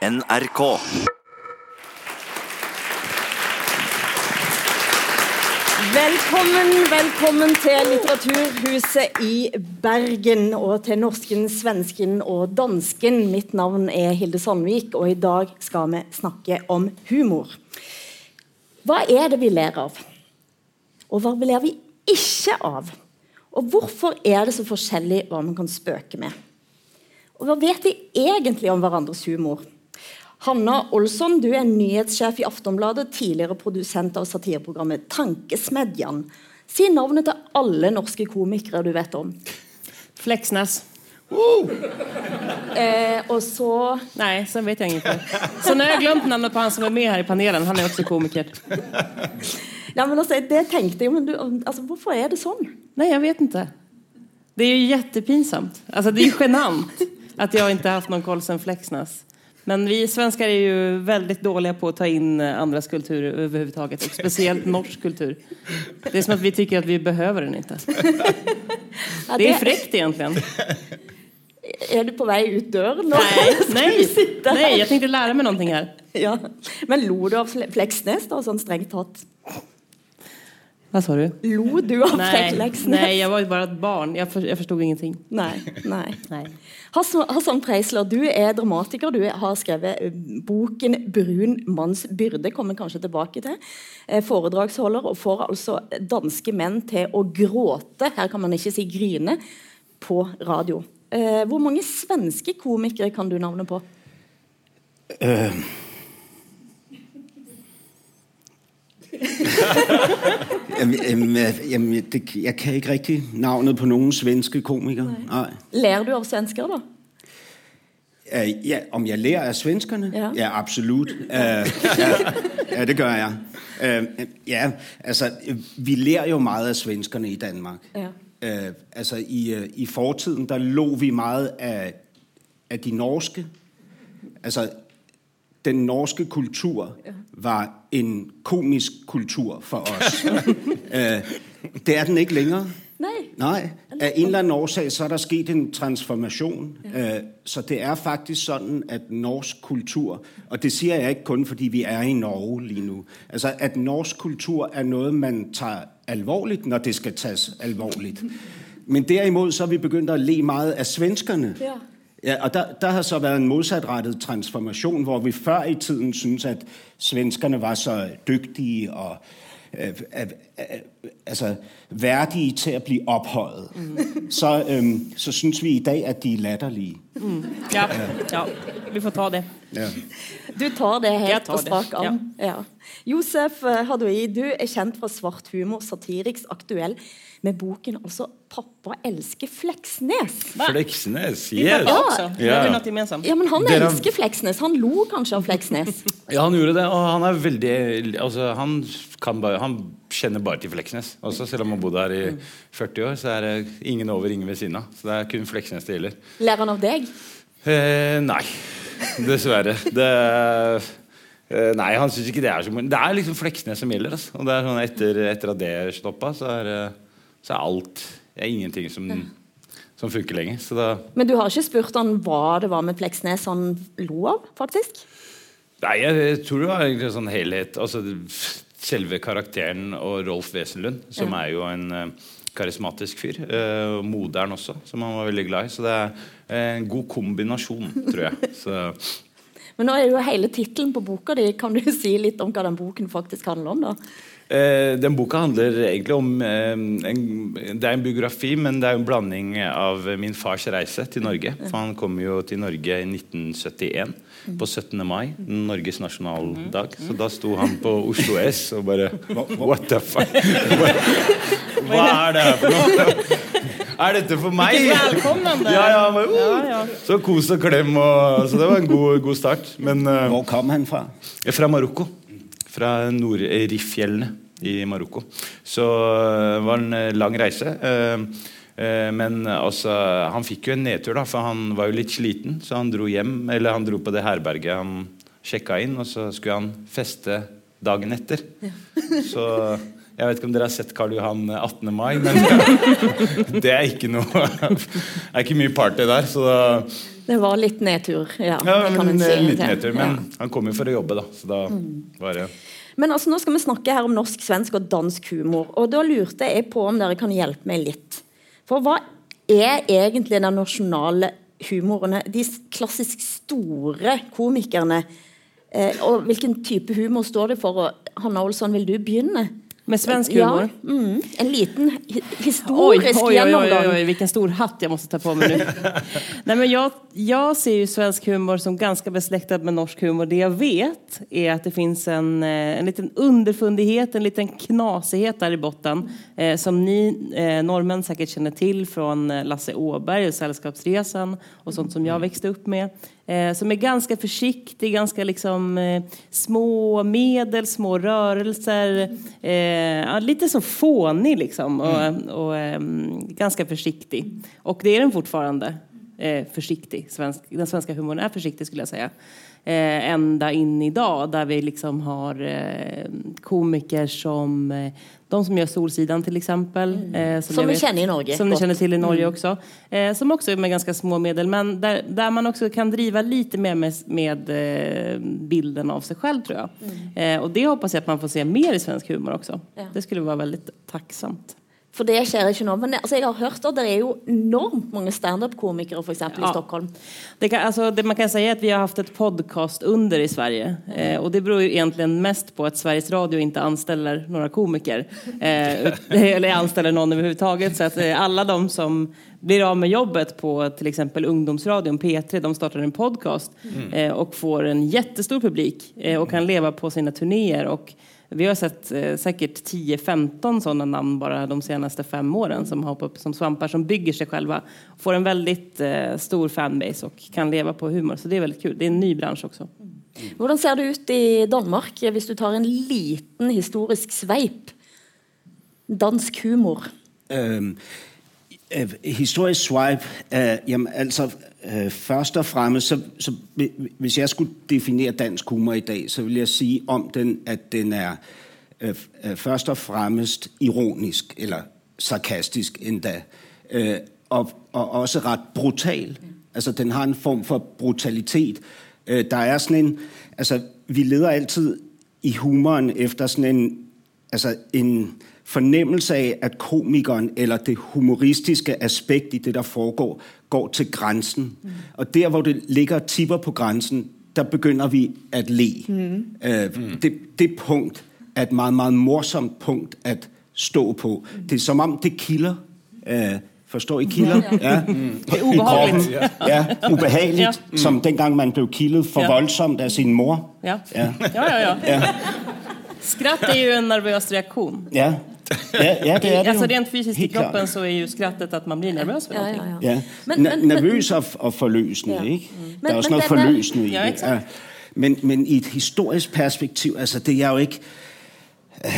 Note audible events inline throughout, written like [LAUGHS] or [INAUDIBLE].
NRK. Velkommen, velkommen til Litteraturhuset i Bergen og til norsken, svensken og dansken. Mitt navn er Hilde Sandvik, og i dag skal vi snakke om humor. Hva er det vi ler av? Og hva ler vi ikke av? Og hvorfor er det så forskjellig hva man kan spøke med? Og hva vet vi egentlig om hverandres humor? Hanna Olsson, du er nyhetssjef i Aftonbladet, tidligere produsent av satireprogrammet Tankesmedjan. Si navnet til alle norske komikere du vet om. Fleksnes. Eh, og så Nei, så vet jeg ikke. Så nå har jeg glemt navnet på han som er med her i panelen. Han er også komiker. ja, men altså, Det tenkte jeg, men du, altså, hvorfor er det sånn? Nei, jeg vet ikke. Det er jo jättepinsamt. Altså, det er jo sjenant genant jeg ikke har hatt noen koll siden Flexnäs. Men vi svenskar er jo veldig dårlige på å ta inn andres kultur överhuvudtaget. spesielt speciellt [LAUGHS] norsk kultur. Det er som at vi syns at vi behøver den ikke. [LAUGHS] Det er frekt, egentlig. Er [LAUGHS] du på vei ut døren nå? Nei, nei, nei jeg tenkte her? nej, jag tänkte lära mig någonting här. Ja. Men lo du av Fleksnes, da, sånn strengt tatt? Vad sa du? Lo du av Nej, Nei, jeg jag var bare et ett barn. Jeg, for, jag förstod ingenting. Nei, nei. nei. Hassan, Preisler, du er dramatiker. Du har skrevet eh, boken 'Brun manns byrde'. kommer kanskje tilbake til. Eh, Foredragsholder og får altså danske menn til å gråte, her kan man ikke si grine, på radio. Eh, hvor mange svenske komikere kan du navnet på? Jamen, [LAUGHS] jamen, jamen det, jeg kan ikke rigtig navnet på nogen svenske komikere. Nej. Ler du av svensker, da? Uh, ja, om jeg lærer af svenskerne? Ja. ja absolut. Uh, ja, ja, det gør jeg. Uh, ja, altså, vi lærer jo meget af svenskerne i Danmark. Ja. Uh, altså, i, uh, i fortiden, der lå vi meget af, af de norske. Altså, den norske kultur var en komisk kultur for os. uh, [LAUGHS] det er den ikke længere. Nei. Nej, af en eller anden årsag, så er der sket en transformation. Ja. Så det er faktisk sådan, at norsk kultur, og det sier jeg ikke kun, fordi vi er i Norge lige nu, altså at norsk kultur er noe man tager alvorligt, når det skal tages alvorligt. [LAUGHS] Men derimod så er vi begyndt at le meget av svenskerne. Ja. Ja, og der, der har så været en modsatrettet transformation, hvor vi før i tiden synes at svenskerne var så dygtige og øh, øh, øh, altså værdige til at blive ophøjet. Mm. Så, så synes vi i dag, at de er latterlige. Ja, ja, vi får ta det. Ja. Du tar det helt tar på strak arm. Ja. Josef eh, Hadoui, du er kjent fra Svart humor, satiriks aktuell, med boken altså 'Pappa elsker Fleksnes'. Fleksnes, yes. Ja. Ja. Ja, men Han Dere- elsker Fleksnes. Han lo kanskje av Fleksnes. [LAUGHS] Ja, han gjorde det, og han er veldig altså, han, kan bare, han kjenner bare til Fleksnes. Også, selv om han bodde her i 40 år, så er det ingen over, ingen ved siden av. Så det er kun Fleksnes det gjelder. Ler han av deg? Eh, nei, dessverre. Det, eh, nei, han syns ikke det er så mye. Det er liksom Fleksnes som gjelder. Altså. Og det er sånn etter, etter at det stoppa, så er, eh, så er alt Det er ingenting som, som funker lenger. Så da Men du har ikke spurt han hva det var med Fleksnes han lo av, faktisk? Nei, jeg, jeg tror det var egentlig en sånn helhet. Altså selve karakteren og Rolf Wesenlund, som Ja. er jo en eh, karismatisk fyr. eh, moderen også, som han var veldig glad i. Så det er en god kombinasjon, tror jeg. [LAUGHS] Så Men nå er jo hele tittelen på boka di. Kan du si litt om hva den boken faktisk handler om? da? Eh, den boka handler egentlig om eh, en, Det er en biografi, men det er en blanding av min fars reise til Norge. For han kom jo til Norge i 1971, på 17. mai, Norges nasjonaldag. Så da sto han på Oslo S og bare What the fuck? Hva, hva er det her for noe? Er dette for meg? Velkommen, Ja, ja, men, uh, Ja, ja. Så kos og klem. Og, så det var en god, god start. Men uh, Hvor kom han fra? fra Marokko. Fra Nord-Rif-fjellene i Marokko. Så det var en øh, lang reise. øh, Men altså, han fikk jo en nedtur, da, for han var jo litt sliten. Så han dro hjem, eller han dro på det herberget han sjekka inn, og så skulle han feste dagen etter. [LAUGHS] Så jeg vet ikke om dere har sett Karl Johan 18. mai, men [LAUGHS] det er ikke noe [LAUGHS] Det er ikke mye party der. Så da Det var litt nedtur, ja. Ja, men, si litt nedtur, men Ja. han kom jo for å jobbe, da. Så da var det Men altså, nå skal vi snakke her om norsk, svensk og dansk humor. Og da lurte jeg på om dere kan hjelpe meg litt. For hva er egentlig den nasjonale humoren? De klassisk store komikerne. Eh, og hvilken type humor står det for? Og Hanna Olsson, vil du begynne? Med svensk humor? Ja, mm, en liten hi Oj, historisk oj, oj, oj, gjennomgang. oj, vilken stor hatt jag måste ta på mig nu. [LAUGHS] Nej, men jag, jag ser ju svensk humor som ganska besläktad med norsk humor. Det jag vet är att det finns en, eh, en liten underfundighet, en liten knasighet där i botten eh, som ni eh, norrmän säkert känner till från eh, Lasse Åberg och Sällskapsresan och sånt som jag växte upp med. Eh, som är ganska försiktig, ganska liksom eh, små medel, små rörelser. Eh, ja, lite så fånig liksom och, och ehm, ganska försiktig. Och det är den fortfarande. Eh, försiktig. Svensk, den svenska humorn är försiktig skulle jag säga. Eh, ända in idag där vi liksom har eh, komiker som eh, de som gör Solsidan till exempel. Eh, Som vi vet- känner i Norge, Som ni kjenner känner till i Norge också. Eh, som också är med ganska små medel men där, där man också kan driva lite mer med, med eh, bilden av sig själv tror jag. Eh, och det hoppas jag att man får se mer i svensk humor också. Ja. Det skulle vara väldigt tacksamt. For det skjer ikke nå. Men altså, jeg har hørt at det er jo enormt mange standup-komikere for eksempel, i Stockholm. Det, kan, altså, det man kan si er at vi har hatt et podcast under i Sverige. Eh, og det beror jo egentlig mest på at Sveriges Radio ikke ansteller noen komiker. Eh, [LAUGHS] eller ansteller noen överhuvudtaget. Så at alle de som blir av med jobbet på till exempel ungdomsradion P3, de startar en podcast eh, og får en jättestor publik eh, og kan leva på sine turnéer. Och vi har sett eh, sikkert 10-15 sånne navn bare de seneste fem årene som har upp som svamper, som bygger seg selv. Får en veldig eh, stor fanbase og kan leve på humor. Så det er veldig kul. Det er en ny bransje også. Hvordan ser det ut i Danmark, hvis du tar en liten historisk sveip? Dansk humor. Øhm, øh, historisk swipe, øh, jamen altså øh, først og fremmest, så, så hvis jeg skulle definere dansk humor i dag, så vil jeg sige om den, at den er øh, øh, først og fremmest ironisk, eller sarkastisk endda, øh, og, og også ret brutal. Altså den har en form for brutalitet. Øh, der er sådan en, altså vi leder altid i humoren efter sådan en, altså en fornemmelse af, at komikeren eller det humoristiske aspekt i det, der foregår, går til grænsen. Mm. Og der, hvor det ligger og tipper på grænsen, der begynder vi at le. Mm. Øh, det, det punkt er et meget, meget morsomt punkt at stå på. Mm. Det er som om, det kilder. Øh, forstår I kilder? [LAUGHS] Ja. Mm. Det er ubehageligt. Ja, ubehageligt. Ja. Mm. Som dengang man blev kildet for Ja. voldsomt af sin mor. Ja, Ja. ja, ja. ja. Ja, Skratt är ju en nervös reaktion. ja. Ja, ja det er det altså, rent fysisk i klart. kroppen så er jo skrattet at man blir nervøs för Ja, ja, ja. Ja, Men- men, nervøs og, og forløsende, Ja. ikke? Men- det er også noe forløsning forløsende i. Men, men i et historisk perspektiv, altså det er jo ikke... Vi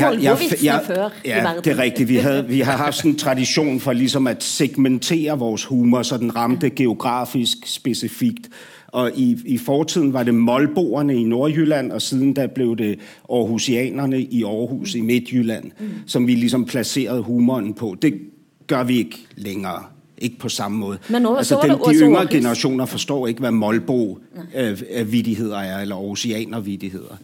hadde jo Molbo-vitsene før i ja, verden. det er riktig. Vi, havde, vi har hatt en tradisjon for liksom at segmentere vores humor, så den ramte geografisk specifikt. Og i, i fortiden var det Molboerne i Nordjylland, og siden da blev det Aarhusianerne i Aarhus i Midtjylland, mm. som vi liksom placerede humoren på. Det gør vi ikke længere. Ikke på samme måde. Men så altså, den, de også yngre Aarhus. generationer forstår ikke, hvad Molbo-vidigheder er, eller Aarhusianer-vidigheder.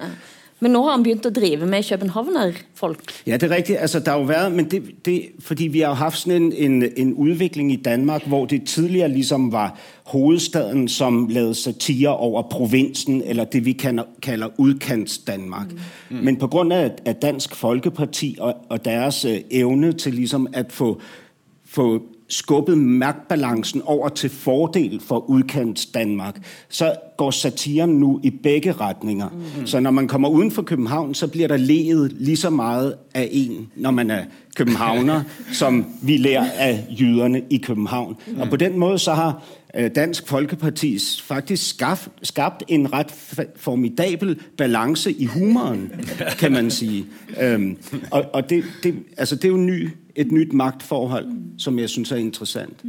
Men nå har han begynt å drive med københavnerfolk. Ja, det er riktig. Altså, der har jo vært, men det, det, fordi vi har jo haft en, en, en utvikling i Danmark, hvor det tidligere liksom var hovedstaden, som lagde satire over provinsen, eller det vi kalder, kalder udkants Danmark. Mm. Men på grund af, af Dansk Folkeparti og, og deres øh, evne til liksom at få, få skubbet magtbalancen over til fordel for udkants Danmark, så går satiren nu i begge retninger. Mm. Så når man kommer uden for København, så blir der leet lige så meget av en, når man er københavner, [LAUGHS] som vi lærer av jyderne i København. Og på den måten så har øh, Dansk Folkeparti faktisk skabt, skabt en ret formidabel balance i humoren, kan man sige. [LAUGHS] Og og det, det, altså det er jo ny, et nytt maktforhold som jeg synes er interessant.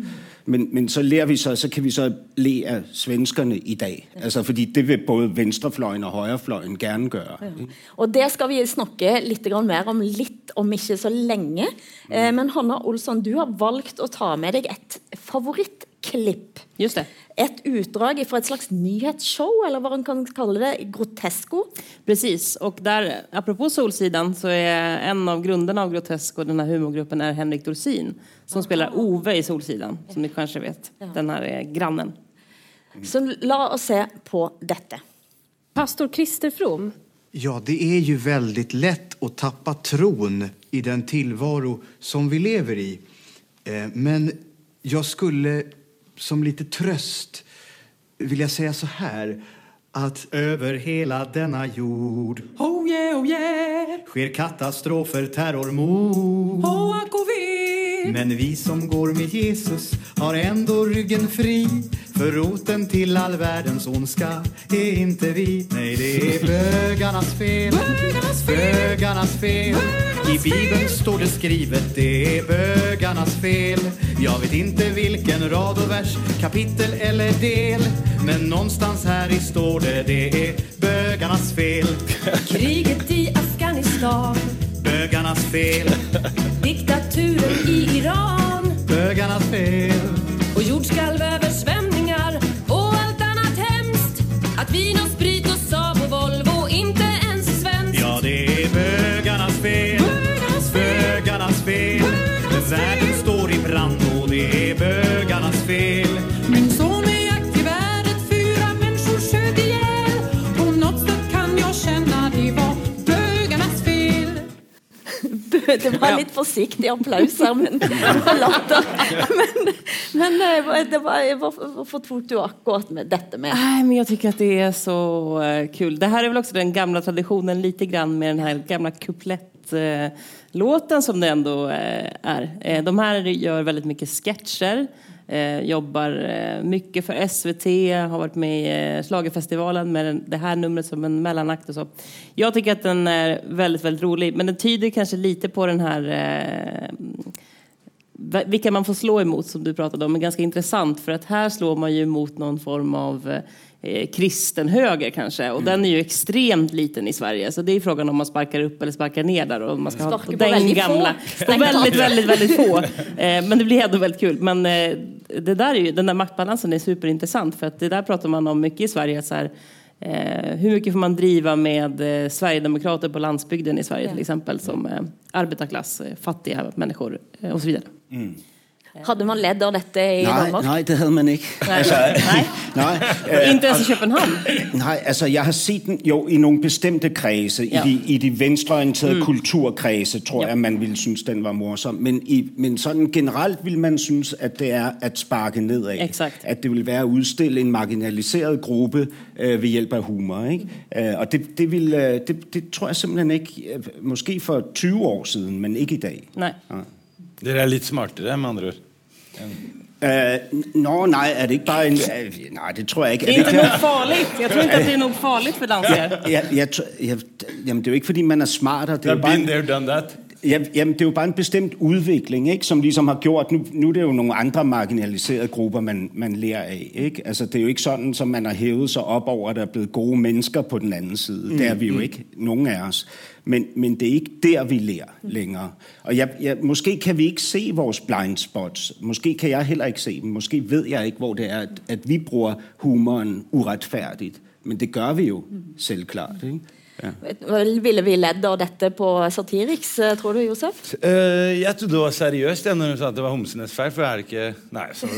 Men, men så lærer vi så, så kan vi så le av svenskerne i dag. Altså fordi det vil både venstrefløyen og høyrefløyen gerne gjøre. Ja. Og det skal vi snakke litt mer om litt om ikke så lenge. Eh, men Hanna Olsson, du har valgt å ta med deg et favorittklipp. Just det. Et utdrag fra et slags nyhetsshow, eller hva man kan kalle det. Grotesko. Precis, och där, apropå Solsidan så är en av grunderna av Grotesco, den här humorgruppen, är Henrik Dorsin som spelar Ove i Solsidan, som ni kanske vet. Den här är grannen. Så la oss se på dette. Pastor Christer From, Ja, det är ju väldigt lätt att tappa tron i den tillvaro som vi lever i. Eh, Men jag skulle som lite tröst vilja säga så här att över hela denna jord oh yeah, oh yeah, sker katastrofer, terrormord. Oh, Men vi som går med Jesus har ändå ryggen fri. För roten till all världens ondska är inte vi. Nej, det är [LAUGHS] bögarnas fel. Bögarnas fel. I Bibeln står det skrivet Det är bögarnas fel. Jag vet inte vilken rad och vers Kapitel eller del. Men någonstans här i står det Det är bögarnas fel. Kriget i Afghanistan, Bögarnas fel. Diktaturen i Iran. Bögarnas fel. Och jordskalv, översvämningar. Och allt annat hemskt. Att vi och Det var litt forsiktig applaus her, men og latter. Men, men eh, det var, hvorfor, hvorfor tok du akkurat med dette med? Nej, men jag tycker att det är så eh, kul. Det här är väl också den gamla traditionen lite grann med den här gamla kuplettlåten som det ändå er är. Eh, de här gör väldigt mycket sketcher. Eh, jobbar eh, mycket för SVT, har varit med i eh, Schlagerfestivalen med den, det här numret som en mellanakt och så. Jag tycker att den är väldigt, väldigt rolig, men den tyder kanske lite på den här eh, vilka man får slå emot som du pratade om men ganska intressant för att här slår man ju mot någon form av eh, kristen höger kanske och den är ju extremt liten i Sverige så det är frågan om man sparkar upp eller sparkar ner där och man ska ha på den väldigt få, gamla veldig, på väldigt, väldigt, väldigt få. [LAUGHS] Eh, men det blir ändå väldigt kul. Men eh, det där är ju, den där maktbalansen är superintressant för att det där pratar man om mycket i Sverige. Så här, eh, hur mycket får man driva med eh, Sverigedemokrater på landsbygden i Sverige till exempel som eh, arbetarklass, eh, fattiga människor eh, och så vidare. Hadde man ledd av dette i nei, Danmark? Nei, det hadde man ikke. Altså, nei. [LAUGHS] nei. øh, Inte ens i København? Nei, altså jeg har sett den jo i noen bestemte kretser. Ja. i, de, i de venstreorienterte mm. kulturkredse, tror Ja. jeg, man ville synes, den var morsom. Men, i, men sådan generelt vil man synes, at det er at sparke nedad. Exakt. At det vil være å utstille en marginaliseret gruppe uh, ved hjelp av humor. Ikke? Øh, og det, det, vil, uh, det, det tror jeg simpelthen ikke, øh, måske for 20 år siden, men ikke i dag. Nej. Dere er litt smartere, med andre ord. Uh, nå, nei, er det ikke bare en... Nei, nej, det tror jeg ikke. Det Er ikke noe farligt. Jeg tror ikke at det er noe farligt for danskar. jeg, jeg, tr- jamen, det er jo ikke, fordi man er smartere. Det er, jo bare been there, done that. Ja, jamen, det er jo bare en bestemt udvikling, ikke, som ligesom har gjort... Nu, nu er det jo nogle andre marginaliserede grupper, man, man lærer af. Ikke? Altså, det er jo ikke sådan, som man har hævet sig op over, at der er blevet gode mennesker på den anden side. Mm, det er vi jo ikke, nogen af os. Men, men det er ikke der, vi lærer længere. Og jeg, jeg, måske kan vi ikke se vores blind spots. Måske kan jeg heller ikke se dem. Måske ved jeg ikke, hvor det er, at, at vi bruger humoren uretfærdigt. Men det gør vi jo selvklart. Ikke? Ja. Ville vi ledd av dette på Satiriks, eh, tror du, Josef? Uh, jeg trodde det var seriøst jeg, når hun sa at det var homsenes feil, for er det ikke Nei, så,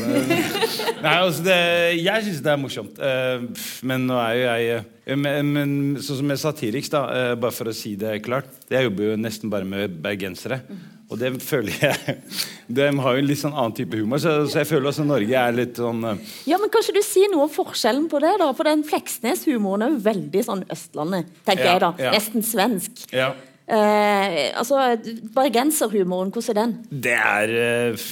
[LAUGHS] nei altså det, jeg syns det er morsomt. Uh, men nå er jo jeg eh, men, men sånn som med Satiriks, da, uh, bare for å si det klart Jeg jobber jo nesten bare med bergensere. Og det føler jeg De har jo en litt sånn annen type humor, så, så jeg føler også Norge er litt sånn eh, Ja, men Kanskje du sier noe om forskjellen på det? da? For den Fleksnes-humoren er jo veldig sånn Østlandet, tenker Ja, jeg da. ja. Nesten svensk. Ja. Eh, altså, Bergenserhumoren, hvordan er den? Det er eh,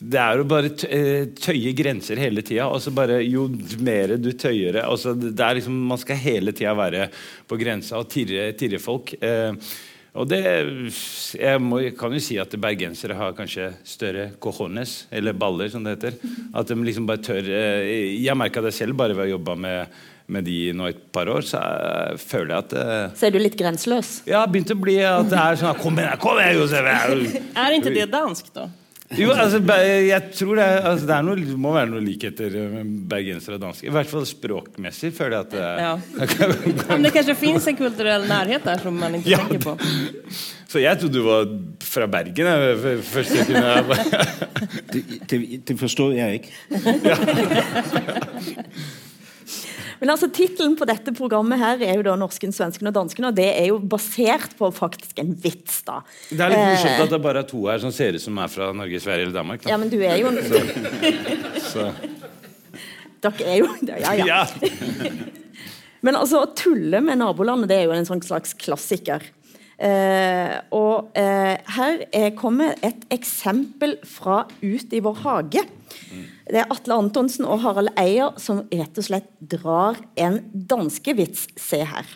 Det er å bare eh, tøye grenser hele tida. Altså bare, jo mer du tøyer det altså det er liksom, Man skal hele tida være på grensa og tirre, tirre folk. Eh, og det Jeg må, kan jo si at bergensere har kanskje større cojones, eller baller, som det heter. At de liksom bare tør eh, Jeg merka det selv bare ved å jobbe med, med de nå et par år, så jeg føler jeg at eh, Så er du litt grenseløs? Ja, begynte å bli at det er sånn Kom igjen, kom igjen, Josef! [LAUGHS] Er ikke det dansk, då? Jo, altså, jeg tror det, er, altså, det er noe, må være noe likheter med bergensere og dansker. I hvert fall språkmessig føler jeg at det er Ja. [LAUGHS] Men det kanskje fins en kulturell nærhet der som man ikke Ja. tenker på. [LAUGHS] Så jeg trodde du var fra Bergen. Jeg, første. Jeg bare- [LAUGHS] Det, det, det forstår jeg ikke. Men altså Tittelen på dette programmet her er jo da 'Norsken, svensken og dansken', og det er jo basert på faktisk en vits. da. Det er litt Eh, morsomt at det bare er to her som ser ut som er fra Norge, Sverige eller Danmark. Da. Ja, men du er jo Så, Dere er jo Ja, ja. ja. [LAUGHS] Men altså, å tulle med nabolandet det er jo en sånn slags klassiker. Eh, og eh, her er, kommer et eksempel fra Ut i vår hage. Det er Atle Antonsen og Harald Eier som rett og slett drar en danskevits. Se her.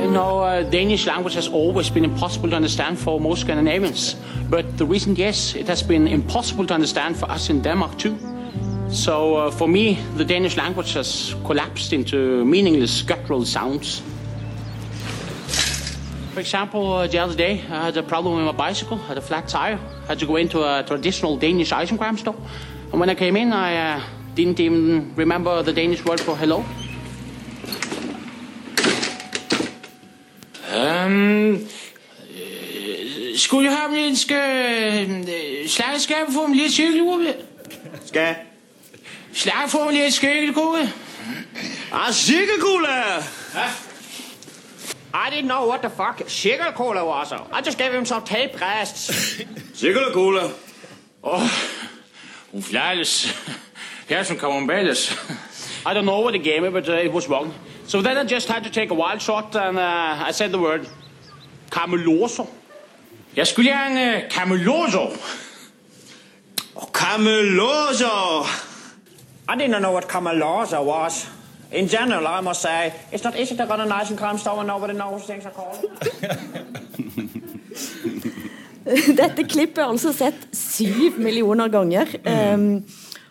You know, uh, Danish language has always been impossible to understand for most Scandinavians. But the reason, yes, it has been impossible to understand for us in Denmark too. So uh, for me, the Danish language has collapsed into meaningless guttural sounds. For example, uh, the other day, I had a problem with my bicycle, had a flat tire. I had to go into a traditional Danish ice cream store. And when I came in, I uh, didn't even remember the Danish word for hello. Um, skulle jeg have en skal, slag skal få en lille cykelgruppe? Skal? Slag få en lille cykelgruppe? Ah, Sikkerkugle! I didn't know what the fuck Sikkerkugle was. I just gave him some tape rests. [LAUGHS] Sikkerkugle? Oh, hun flyttes. Her som Camombeles. I don't know what the game is, but uh, it was wrong. So then I just had to take a wild shot and uh, I said the word Cameloso. Jeg skulle gjerne uh, Cameloso. Oh, Cameloso! I didn't know what Cameloso was. In general, I must say, it's not easy to run a nice and calm store and nobody knows things are called. [LAUGHS] [LAUGHS] Dette klippet er altså sett syv millioner ganger. Um,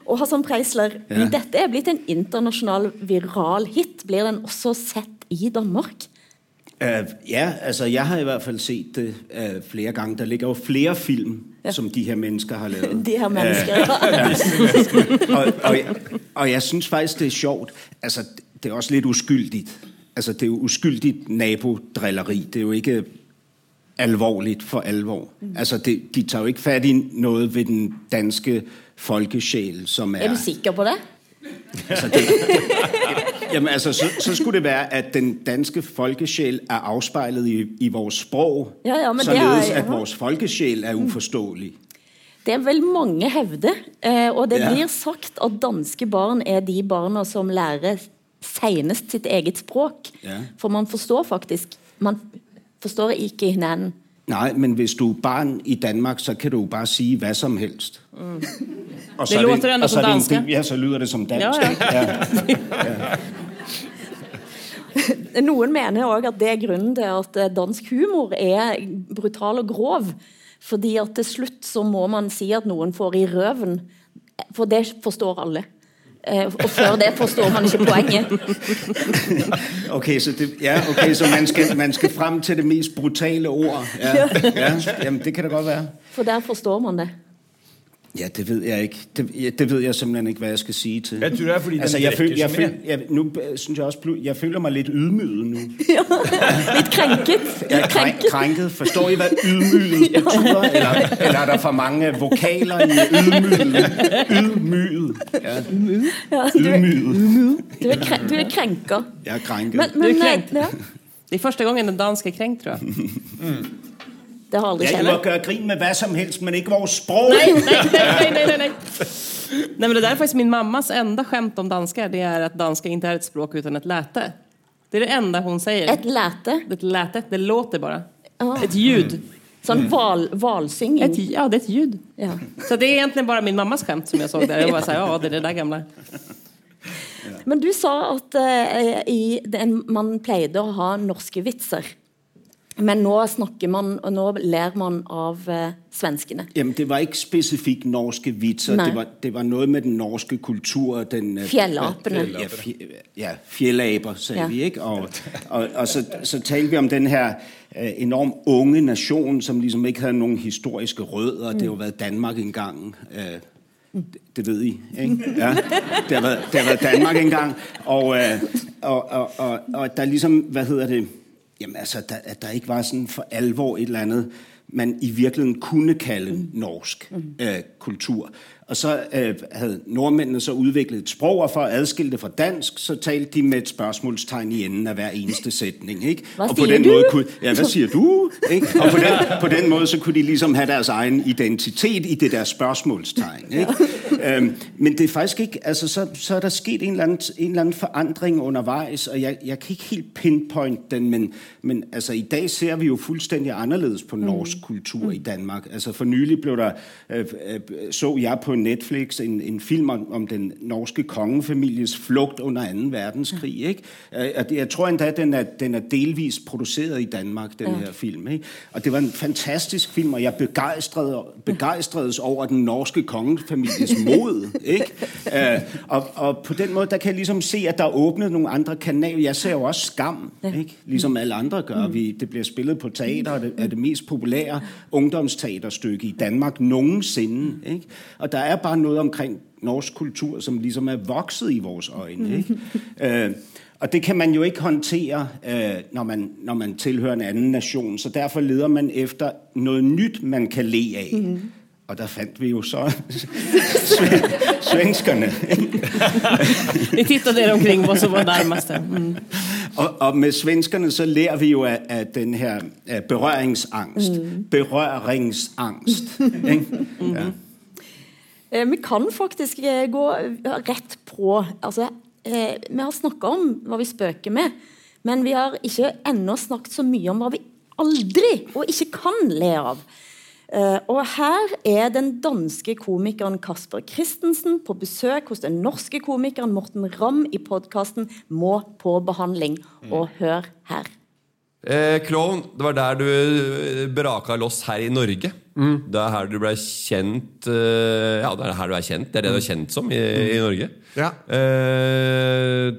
og Hassan Preisler, Ja. dette er blitt en internasjonal viral hit. Blir den også sett i Danmark? Uh, ja, altså jeg har i hvert fall sett det uh, flere ganger. Der ligger jo flere film, ja. som de her mennesker har lavet. [LAUGHS] De her mennesker. [LAUGHS] og, og, jeg, og jeg synes faktisk, det er sjovt. Altså, det er også litt uskyldig. Altså, det er jo uskyldig nabodrilleri. Det er jo ikke alvorligt for alvor. Altså, det, de tar jo ikke fat i noget ved den danske folkesjel, som er... Er du sikker på det? Altså, det, jamen, altså, så, så skulle det være, at den danske folkesjel er afspejlet i, i vores sprog, Ja, ja, således er- at vores folkesjel er uforståelig. Det er vel mange hevde, eh, og det blir sagt at danske barn er de barna som lærer senest sitt eget språk. For man forstår faktisk Man forstår ikke hinanden. Nej, men hvis du er barn i Danmark, så kan du jo bare sige hvad som helst. Mm. Og Det låter så som er det en danska. del- Ja, så lyder det som dansk. Ja, ja. ja. [LAUGHS] Noen mener òg at det er grunnen til at eh, dansk humor er brutal og grov. Fordi at til slutt så må man si at noen får i røven. For det forstår alle. Eh, Og før det forstår man ikke poenget. [LAUGHS] Okay, så, det, ja, okay, så man, skal, man skal frem til det mest brutale ord. Ja, ja, jamen, det kan det godt være. For der forstår man det. Ja, det ved jeg ikke. Det, ja, det ved jeg simpelthen ikke, hvad jeg skal sige til. Jeg tror det er, fordi altså, jeg, føl, jeg, føl, jeg, nu øh, synes jeg også, jeg føler mig lidt ydmyget nu. [LAUGHS] Litt krænket. Jeg er krænk, krænket. Forstår I, hvad ydmyget [LAUGHS] betyder? Eller, eller er der for mange vokaler i ydmyget? Ydmyget. Ja, er, ydmyget. du, er kren, du er krænker. Jeg er krænket. Men, Du er nei, krenkt. ja, Det er første gången en dansk er krænkt, tror jag. [LAUGHS] det har aldri skjedd. Jeg gøre grin med hva som helst, men ikke vårt språk! Nej, nej, nej, nej, nej, nej. [LAUGHS] Nej men det där är faktiskt min mammas enda skämt om danskar. Det är att danska inte är ett språk utan ett läte. Det är det enda hon säger. Et læte. Ett läte, det låter bara. Ah. Ett ljud. Sånn val, valsynging. Ett, ja, det är ett ljud. Ja. Så det är egentligen bara min mammas skämt som jag såg där. Jag bare sier, [LAUGHS] ja det är det där gamla. Men du sa at eh, i den, man pleide å ha norske vitser. Men nå snakker man, og nå ler man av eh, svenskene. Jamen, det var ikke spesifikt norske vitser. Det var, det var noe med den norske kultur. og Den, øh, Fjellapene. Ja, fje, ja fjellaber, sagde Ja. vi. ikke? Og, og, og så, så talte vi om den her øh, enormt unge nasjonen som liksom ikke hadde noen historiske rødder. Det har jo vært Danmark en gang. det, det ved I, ikke? Ja, det har vært, det har vært Danmark engang. Og, øh, og, og, og, og der liksom Hva hedder det, jamen altså, der, at der ikke var sådan for alvor et eller andet, man i virkeligheden kunne kalde norsk øh, kultur. Og så øh, havde nordmændene så udviklet et sprog, og for at adskille det fra dansk, så talte de med et spørgsmålstegn i enden af hver eneste sætning. Ikke? Hvad og på den du? måde kunne, ja, hvad siger du? Ikke? Og på den, på den måde, så kunne de ligesom have deres egen identitet i det der spørgsmålstegn. Ikke? øhm, men det er faktisk ikke, altså så, så er der sket en eller, anden, en eller anden forandring undervejs, og jeg, jeg kan ikke helt pinpoint den, men, men altså i dag ser vi jo fuldstændig anderledes på norsk kultur i Danmark. Altså for nylig blev der, øh, øh, så jeg på Netflix en, en film om, om den norske kongefamilies flugt under 2. verdenskrig. Ikke? Øh, jeg tror endda, den er, den er delvis produceret i Danmark, den her film. Ikke? Og det var en fantastisk film, og jeg begejstrede, begejstredes over den norske kongefamilies [LAUGHS] mod. Ikke? Øh, og, og på den måde, der kan jeg ligesom se, at der er åbnet nogle andre kanaler. Jeg ser jo også Skam, ikke? ligesom alle andre gør. Vi, det bliver spillet på teater, og det er det mest populære ungdomsteaterstykke i Danmark nogensinde. Ikke? Og der er bare noget omkring norsk kultur, som ligesom er vokset i vores øjne. Ikke? [LAUGHS] øh, og det kan man jo ikke håndtere, øh, når, man, når man tilhører en anden nation. Så derfor leder man efter noget nyt, man kan le af. Mm. Og der fandt vi jo så [LAUGHS] svenskene svenskerne. Ni tittade er omkring vad som var nærmeste. Mm. Og, og med svenskerne, så lærer vi jo af, af den her af berøringsangst. Mm. Berøringsangst. ikke? [LAUGHS] Ja. Eh, Vi kan faktisk eh, gå rett på altså, eh, Vi har snakket om hva vi spøker med, men vi har ikke ennå snakket så mye om hva vi aldri og ikke kan le av. Og her er den danske komikeren Kasper Christensen på besøk hos den norske komikeren Morten Ramm i podkasten Må på behandling. Og hør her. Eh, Klovn, det var der du eh, braka loss her i Norge. Det er her du ble kjent eh, Ja, det er her du er kjent. Det er det du er kjent som i, i Norge. Ja. Eh,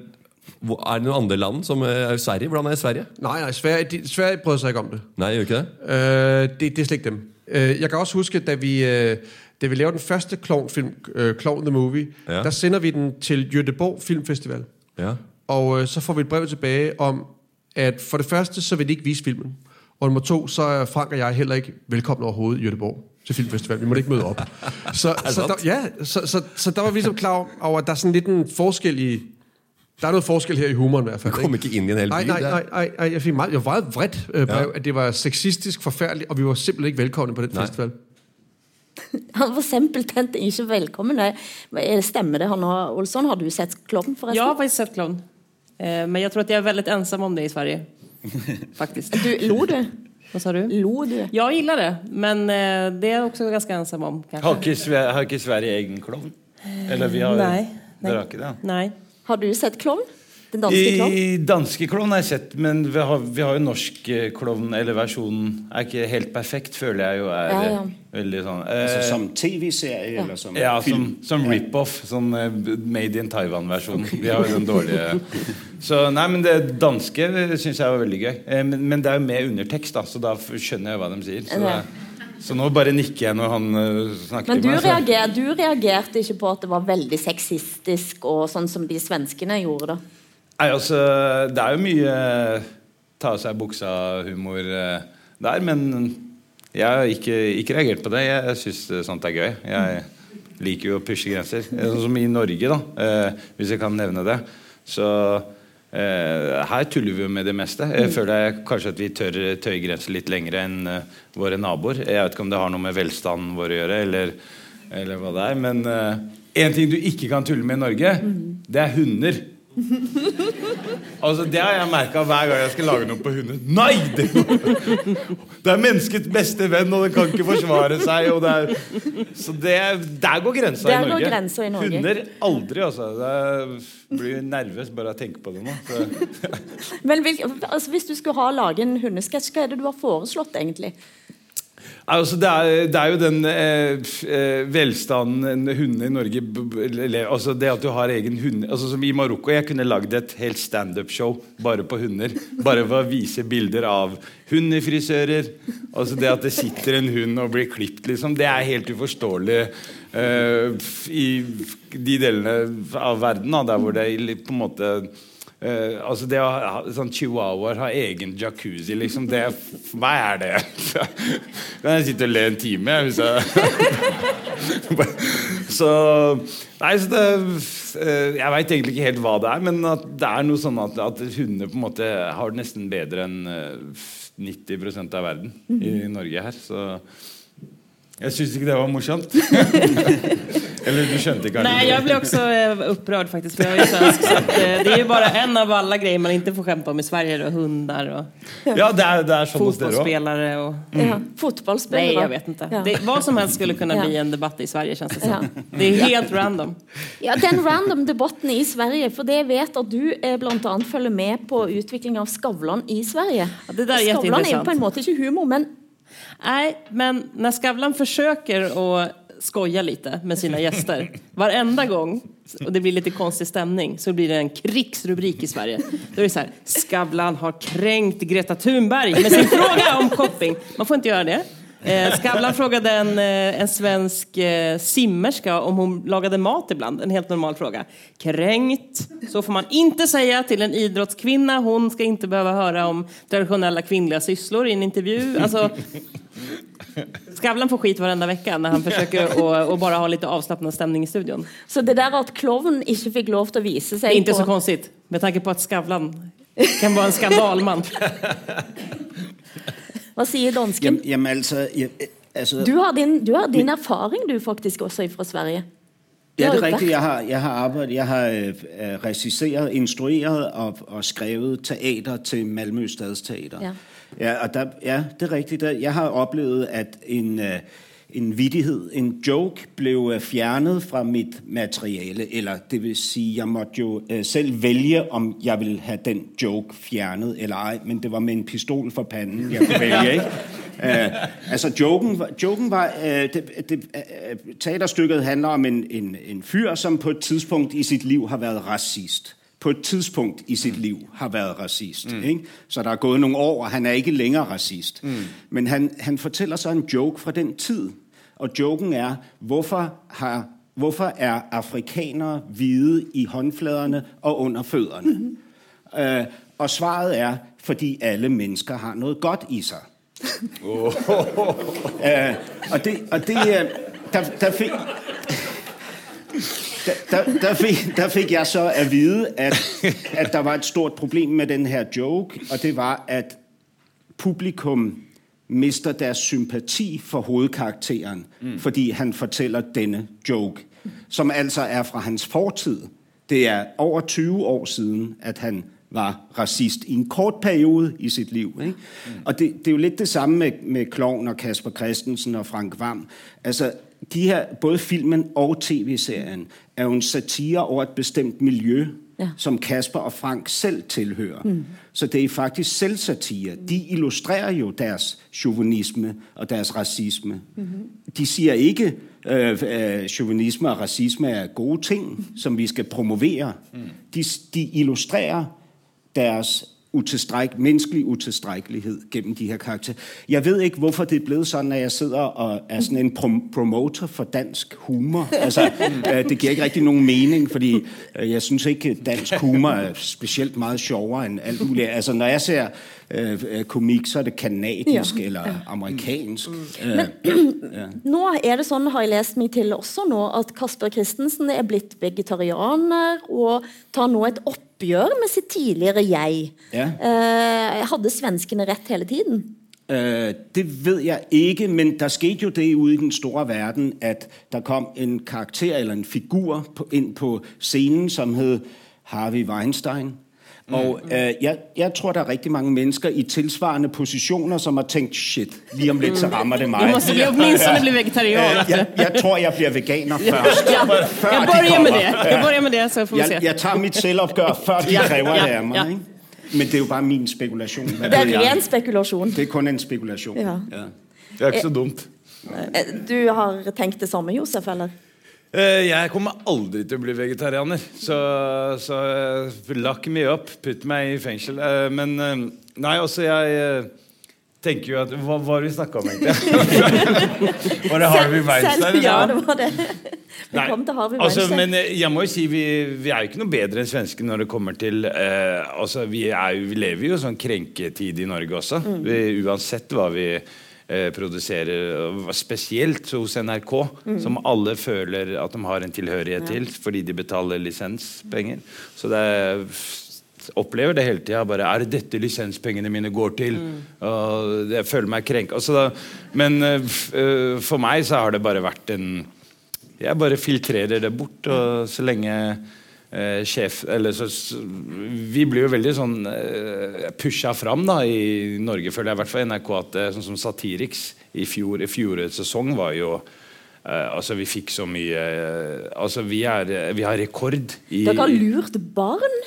hvor- er det noen andre land som eh, Sverige? Hvordan er Sverige? Nej, nej, Sverige, de, Sverige brød sig ikke om det. Nei, gjør ikke det? Øh, det, det er slet ikke dem. Øh, jeg kan også huske, da vi, øh, da vi laver den første klovnfilm, øh, Klovn the Movie, Ja. ja. der sender vi den til Göteborg Filmfestival. Ja. Og øh, så får vi et brev tilbage om, at for det første, så vil de ikke vise filmen. Og nummer to, så er Frank og jeg heller ikke velkommen overhovedet i Göteborg til filmfestival. Vi måtte ikke møde op. [LAUGHS] Så, så, der, ja, så, så, så der var vi ligesom klar over, at der er sådan lidt en forskel i... Der er noget forskel her i humoren i hvert fald. Du kom ikke ind i en hel nej, by nej, der. nej, nej, nej, jeg fik meget, jeg var meget vredt øh, brev, Ja. at det var sexistisk, forfærdeligt, og vi var simpelthen ikke velkomne på den Nej. festival. [LAUGHS] Han var simpelthen ikke velkommen. Stemmer det, Hanna Olsson? Har du sett Klovn, forresten? Ja, jeg har sett Clown. Eh, men jag tror att jag är väldigt ensam om det i Sverige. [LAUGHS] Faktiskt. Du, lo du? Vad sa du? Lo du? Jag gillar det, men eh, det är jag också ganska ensam om. Kanske. Har ikke, Sve- har ikke Sverige egen klovn? Eller vi har Nei. Dere har ikke det? Nei. Har du sett Klovn? Den danske Klovn? I danske klovn har jeg sett, men vi har, vi har jo norsk eh, klovn, eller versjonen er ikke helt perfekt, føler jeg jo er Ja, ja. eh, veldig sånn eh, Altså som tv-serie, eller som Ja, film? som, som rip-off. Sånn uh, made in Taiwan-versjon. Vi har jo den dårlige [LAUGHS] Så nei, men det danske syns jeg var veldig gøy. Eh, Men, men det er jo med undertekst, da, så da skjønner jeg hva de sier. Så, Ja. det, så nå bare nikker jeg når han uh, snakker Men du, meg. Men reager, du reagerte ikke på at det var veldig sexistisk, og sånn som de svenskene gjorde det? Nei, altså, det er jo mye ta av seg buksa-humor eh, der, men jeg har ikke, ikke reagert på det. Jeg syns sånt er gøy. Jeg liker jo å pushe grenser. Sånn som i Norge, da, eh, hvis jeg kan nevne det. Så eh, her tuller vi jo med det meste. Jeg føler jeg, kanskje at vi tør tøye grenser litt lenger enn våre naboer. Jeg vet ikke om det har noe med velstanden vår å gjøre, eller, eller hva det er. Men én ting du ikke kan tulle med i Norge, det er hunder. [LAUGHS] Altså, Det har jeg merka hver gang jeg skal lage noe på hunder. Nei! Det, det er menneskets beste venn, og den kan ikke forsvare seg. Og det er, så det, der går grensa Der i går Norge. grensa i Norge. Hunder aldri, altså. Jeg blir nervøs bare av å tenke på det nå. Men hvil, altså, Hvis du skulle ha lage en hundesketsj, hva er det du har foreslått? egentlig? Altså, det, er, det er jo den eh, eh, velstanden hundene i Norge altså Det at du har egen hund altså Som i Marokko. Jeg kunne lagd et helt standup-show bare på hunder. Bare for å vise bilder av hundefrisører. Altså Det at det sitter en hund og blir klipt, liksom, det er helt uforståelig eh, i de delene av verden da, der hvor det på en måte Eh, altså det å ha sånn chihuahuaer har egen jacuzzi, liksom. Det, for meg er det [LAUGHS] Kan jeg sitte og le en time hvis jeg [LAUGHS] Så Nei, så det eh, Jeg veit egentlig ikke helt hva det er, men at det er noe sånn at, at hundene på en måte har det nesten bedre enn eh, 90% av verden i Norge her. Så jeg syns ikke det var morsomt. [LAUGHS] Eller du skjønte ikke? Nei, jeg ble også opprørt, faktisk. For jeg jag svensk, så att, eh, det er jo bare en av alle greier man ikke får skämta om i Sverige. Og hundar og Ja, det er, det er sånn fotballspillere. Og... Mm. Ja, Fotballspillere? Nei, jeg vet ikke. Ja. Det, hva som helst skulle kunne bli en debatt i Sverige känns det som. Ja. Det er helt random. Ja, Den random debatten i Sverige, for det jeg vet at du bl.a. blant annet følger med på utviklinga av Skavlan i Sverige. Ja, det der er Skavlan er jo på en måte ikke humor, men Nej, men när Skavlan försöker att skoja lite med sina gäster varenda gång och det blir lite konstig stämning så blir det en krigsrubrik i Sverige. Då är det så här, Skavlan har kränkt Greta Thunberg med sin fråga om shopping. Man får inte göra det. Eh, Skavlan frågade en, eh, en svensk eh, simmerska om hon lagade mat ibland. En helt normal fråga. Kränkt. Så får man inte säga till en idrottskvinna. Hon ska inte behöva höra om traditionella kvinnliga sysslor i en intervju. Alltså, Skavlan får skit varenda vecka när han försöker [LAUGHS] å, å bara ha litt avslappnad stämning i studion. Så det der at klovn ikke fikk lov til å vise seg är inte på så konstigt med tanke på att Skavlan kan vara en skandalman. [LAUGHS] Hva sier dansken? Jamen, jamen altså, jeg, altså Du har din, du har din erfaring du faktisk også fra Sverige. Ja, det er riktig, rigtigt. Jeg har, jeg har arbejdet, jeg har øh, øh, regisseret, instrueret og, og skrevet teater til Malmø Stadsteater. Ja. Ja, og der, ja, det er rigtigt. Der- Jeg har oplevet, at en, øh, en vittighed, en joke, blev øh, fjernet fra mit materiale. Eller det vil sige, jeg måtte jo øh, selv vælge, om jeg ville have den joke fjernet eller ej. Men det var med en pistol for panden, jeg kunne vælge, ikke? Uh, altså joken, joken var uh, det, det, uh, Teaterstykket handler om en, en, en fyr Som på et tidspunkt i sit liv har været racist På et tidspunkt i sitt liv har vært racist mm. ikke? Så det er gået noen år Og han er ikke længere racist mm. Men han, han fortæller så en joke fra den tid Og joken er Hvorfor har Hvorfor er afrikanere hvide i håndfladerne og under fødderne? Mm-hmm. Uh, og svaret er, fordi alle mennesker har noe godt i seg. uh, [LAUGHS] Øh, og det, og det uh, der, der. Der, der, fik, der fik jeg så at vide, at, at der var et stort problem med den her joke, og det var, at publikum mister deres sympati for hovedkarakteren, mm. fordi han fortæller denne joke, som altså er fra hans fortid. Det er over 20 år siden, at han var racist i en kort periode i sit liv. Ikke? Mm. Og det, det er jo lidt det samme med, med Klovn og Kasper Christensen og Frank Vam. Altså, de her, både filmen og tv-serien, er jo en satire over et bestemt miljø, ja. som Kasper og Frank selv tilhører. Mm. Så det er faktisk selvsatire. De illustrerer jo deres chauvinisme og deres racisme. Mm-hmm. De sier ikke, at sjåvinisme og racisme er gode ting, som vi skal promovere. Mm. De, de illustrerer deres utilstræk, menneskelig utilstrækkelighed gennem de her karakterer. Jeg ved ikke, hvorfor det er blevet sådan, at jeg sidder og er sådan en prom- promoter for dansk humor. Altså, [LAUGHS] øh, det giver ikke rigtig nogen mening, fordi øh, jeg synes ikke, at dansk humor er specielt meget sjovere end alt muligt. Altså, når jeg ser øh, øh, komik, så er det kanadisk Ja. ja. eller amerikansk. Øh, Men ja. [CLEARS THROAT] nå er det sånn, har jeg lest meg til også nå, at Kasper Christensen er blitt vegetarianer og tar nå et oppgjør med sitt tidligere jeg. Ja. Eh, hadde svenskene rett hele tiden? Øh, det vet jeg ikke, men der skete jo det ude i den store verden, at der kom en karakter eller en figur på, ind på scenen, som hed Harvey Weinstein. Og øh, jeg, jeg tror, der er rigtig mange mennesker i tilsvarende positioner, som har tænkt, shit, lige om lidt, så rammer det mig. Du måste bli åtminstone bli vegetarian. Øh, jeg, jeg tror, jeg bliver veganer først. Ja, Før jag de med det. Jag börjar med det så får vi se. Jeg, jeg tager mit selvopgør, [LAUGHS] før de Ja, kræver ja, det af mig. ja. Ikke? Men det er jo bare min spekulation. Hvad Det er en ren spekulasjon. Det er kun en spekulation. Ja. Det er ikke så dumt. Eh, Du har tenkt det samme, Josef, eller? Eh, Jeg kommer aldri til å bli vegetarianer. Så, så eh, lock me up. Putt meg i fengsel. Eh, Men Nei, altså, jeg tenker jo at Hva var det vi snakka om, egentlig? [LAUGHS] var det Harvey Weinstein? Selv, ja, det var det. Vi Nei, kom til Harvey altså, Weinstein. men jeg må jo si vi, vi er jo ikke noe bedre enn svenskene når det kommer til eh, altså, vi, er jo, vi lever jo sånn krenketid i Norge også. Mm. Vi, uansett hva vi produserer, Spesielt hos NRK, Mm. som alle føler at de har en tilhørighet til fordi de betaler lisenspenger. Så det er opplever det hele tida. Bare, er det dette lisenspengene mine går til? Og jeg føler meg krenka. Altså, da- men uh, eh, for meg så har det bare vært en Jeg bare filtrerer det bort, og så lenge eh, sjef Eller så Vi blir jo veldig sånn eh, pusha fram da i Norge, føler jeg i hvert fall NRK, at eh, sånn som Satiriks i fjor, i fjorårets sesong var jo eh, altså Vi fikk så mye eh, Altså Vi, er, eh, vi har rekord i Dere har lurt barn?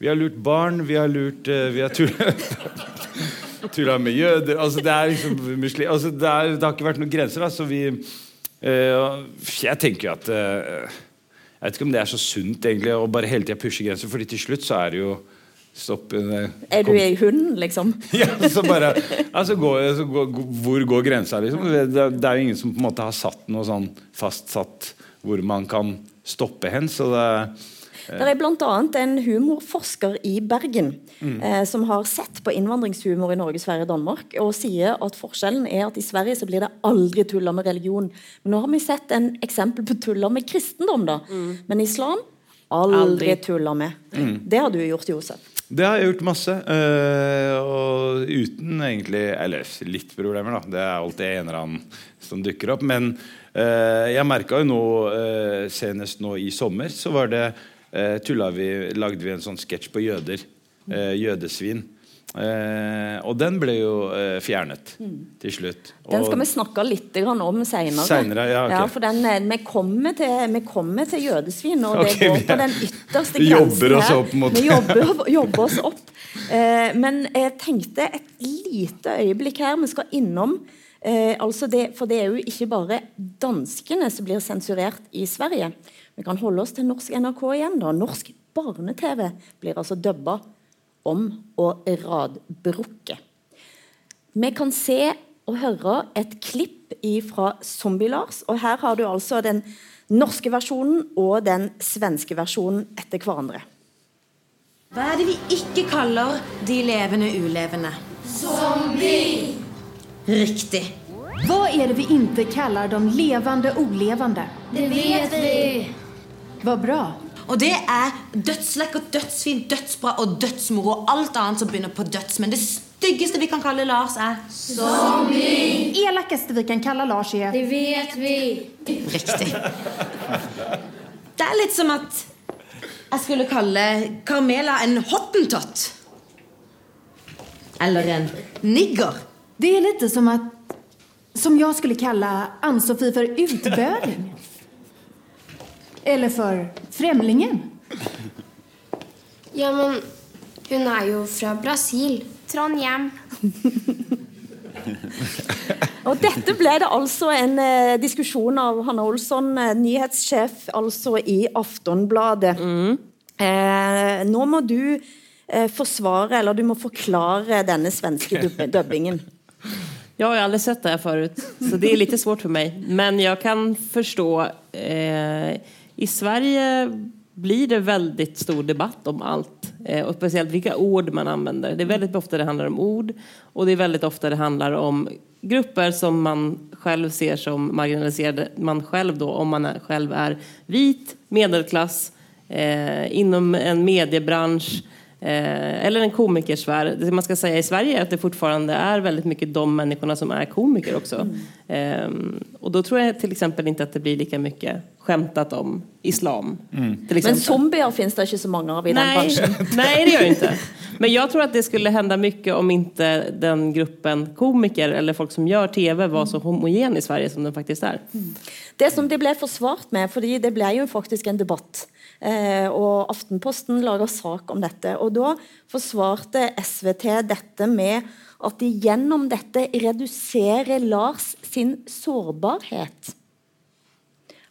vi har lurt barn, vi har lurt eh, Vi har tulla, [LAUGHS] med jøder altså Det er liksom muslim, altså det, er, det har ikke vært noen grenser. Da, så vi eh, Jeg tenker jo at eh, Jeg vet ikke om det er så sunt egentlig å bare hele tida pushe grenser, Fordi til slutt så er det jo Stopp eh, Er du ei hund, liksom? [LAUGHS] ja, så bare, altså, gå, så gå, Hvor går grensa, liksom? Det, det er jo ingen som på en måte har satt noe sånn fastsatt hvor man kan stoppe hen. Så det Det er bl.a. en humorforsker i Bergen Mm. eh, som har sett på innvandringshumor i Norge, Sverige og Danmark, og sier at forskjellen er at i Sverige så blir det aldri tulla med religion. Men nå har vi sett en eksempel på tulla med kristendom, da. Men islam aldri, Aldri. tulla med. Mm. Det har du gjort, Josef. Det har jeg gjort masse. øh, og uten egentlig Eller litt problemer, da. Det er alltid en eller annen som dukker opp. Men øh, jeg merka jo nå, øh, senest nå i sommer, så var det tulla vi, lagde vi en sånn sketsj på jøder. Eh, jødesvin. Eh, og den ble jo eh, fjernet til slutt. Den skal vi snakke litt grann om senere. Senere, ja, ok. for den, eh, vi, kommer til, vi kommer til jødesvin, og okay, det går på den ytterste grensen her. Vi jobber, jobber oss opp. Eh, men jeg tenkte et lite øyeblikk her. Vi skal innom eh, altså det, For det er jo ikke bare danskene som blir sensurert i Sverige. Vi kan holde oss til norsk NRK igjen. da. Norsk barne-TV blir altså dubba om og radbrukke. Vi kan se og høre et klipp fra Zombie-Lars. Og her har du altså den norske versjonen og den svenske versjonen etter hverandre. Hva er det vi ikke kaller de levende ulevende? Zombie! Riktig. Hva er det vi ikke kaller de levende olevande? Det vet vi! Vad bra. Og det er dødslekkert, dødsfint, dødsbra og dødsmoro og alt annet som begynner på døds. Men det styggeste vi kan kalle Lars, er Zombie! Elakeste vi kan kalle Lars er Det vet vi! Riktig. Det er litt som at jeg skulle kalle Carmela en hottentott. Eller en nigger. Det er litt som at Som jeg skulle kalle Ann-Sofie for utböling. Eller for fremlingen. Ja, men hun er jo fra Brasil. Trondheim. [LAUGHS] Og dette ble det altså en eh, diskusjon av Hanna Olsson, eh, nyhetssjef altså i Aftonbladet. Eh, nå må du eh, forsvare, eller du må forklare denne svenske dub [LAUGHS] dubbingen. Jeg har aldri sett det her förut, så det er litt svårt for meg. Men jeg kan forstå eh, i Sverige blir det väldigt stor debatt om allt. Eh, och speciellt vilka ord man använder. Det är väldigt ofta det handlar om ord och det är väldigt ofta det handlar om grupper som man själv ser som marginaliserade. Man själv då, om man är, själv är vit, medelklass, eh, inom en mediebransch Eh, eller en komikersfär. Det man ska säga i Sverige är att det fortfarande är väldigt mycket de människorna som är komiker också. Eh, och då tror jag till exempel inte att det blir lika mycket skämtat om islam. Mm. Men zombier finns det ikke så mange av i den Nej, bransjen. [LAUGHS] nej, det gör det inte. Men jag tror att det skulle hända mycket om inte den gruppen komiker eller folk som gör TV var så homogen i Sverige som den faktiskt är. Det som de ble forsvart med, for det ble jo faktisk en debatt, eh, og Aftenposten lager sak om dette, og da forsvarte SVT dette med at de gjennom dette reduserer Lars sin sårbarhet.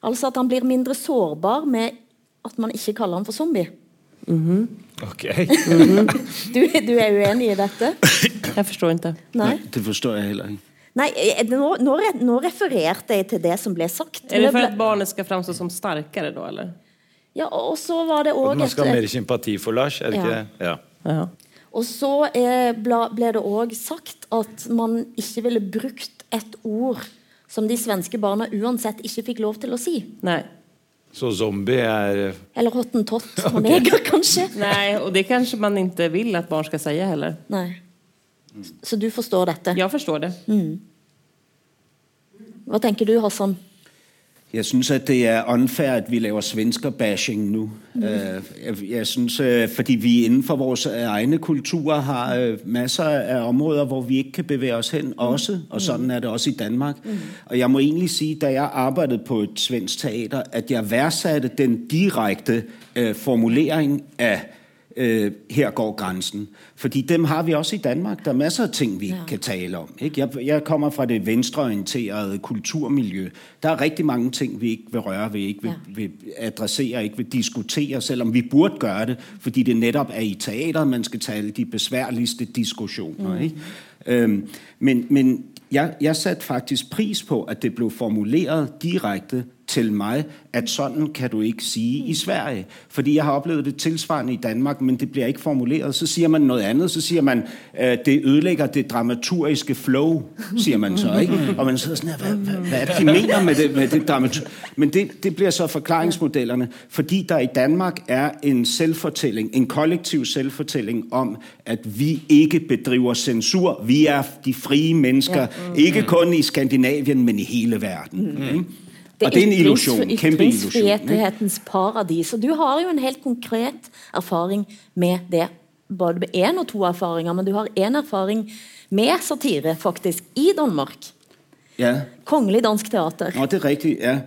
Altså at han blir mindre sårbar med at man ikke kaller han for zombie. Ok. Du, du er uenig i dette? Jeg forstår ikke. Nei. Det forstår jeg heller ikke. Nei, eh, nå, nå, nå refererte jeg til det som ble sagt. Er det for at barnet skal framstå som sterkere da, eller? Ja, og så var det At òg man skal ha mer sympati for Lars, er det ikke Ja. det? Ja. Og så eh, ble det òg sagt at man ikke ville brukt et ord som de svenske barna uansett ikke fikk lov til å si. Nei. Så zombie er Eller hottentott [LAUGHS] og neger, kanskje. Nei, og det kanskje man ikke vil at barn skal si heller. Nei. Så du forstår dette? Ja, forstår det. Mm. Hva tenker du, Hassan? Jeg synes, at det er unfair, at vi laver svensker-bashing nu. Mm. Jeg, jeg synes, øh, fordi vi innenfor våre vores øh, egne kulturer har øh, masser av områder, hvor vi ikke kan bevege oss hen også, og sånn er det også i Danmark. Mm. Og jeg må egentlig sige, da jeg arbeidet på et svensk teater, at jeg verdsatte den direkte øh, formulering af øh, her går grænsen. Fordi dem har vi også i Danmark. Der er masser af ting, vi ja. kan tale om. Ikke? Jeg, jeg kommer fra det venstreorienterede kulturmiljø. Der er rigtig mange ting, vi ikke vil røre ved, ikke vil, ja. vil adressere, ikke vil diskutere, selvom vi burde gøre det, fordi det netop er i teateret, man skal tale de besværligste diskussioner. Mm. Ikke? Øhm, men men jeg, jeg satte faktisk pris på, at det blev formuleret direkte til meg at sånn kan du ikke sige i Sverige. Fordi jeg har oplevet det tilsvarende i Danmark, men det blir ikke formuleret. Så sier man noe annet. Så sier man, at det ødelægger det dramaturgiske flow, sier man så. ikke. Og man sidder sånn hva, hvad er det, de mener med det, med det? Men det, det blir så forklaringsmodellerne, fordi der i Danmark er en selvfortelling, en kollektiv selvfortelling om, at vi ikke bedriver censur. Vi er de frie mennesker, ikke kun i Skandinavien, men i hele verden. Ikke? Det er illusion. ikke? Ytringsfrihetens paradis. Og du har jo en helt konkret erfaring med det. Både med én og to erfaringer, men du har én erfaring med satire, faktisk, i Danmark. Ja. Kongelig Dansk Teater. Nå, det er riktig, ja.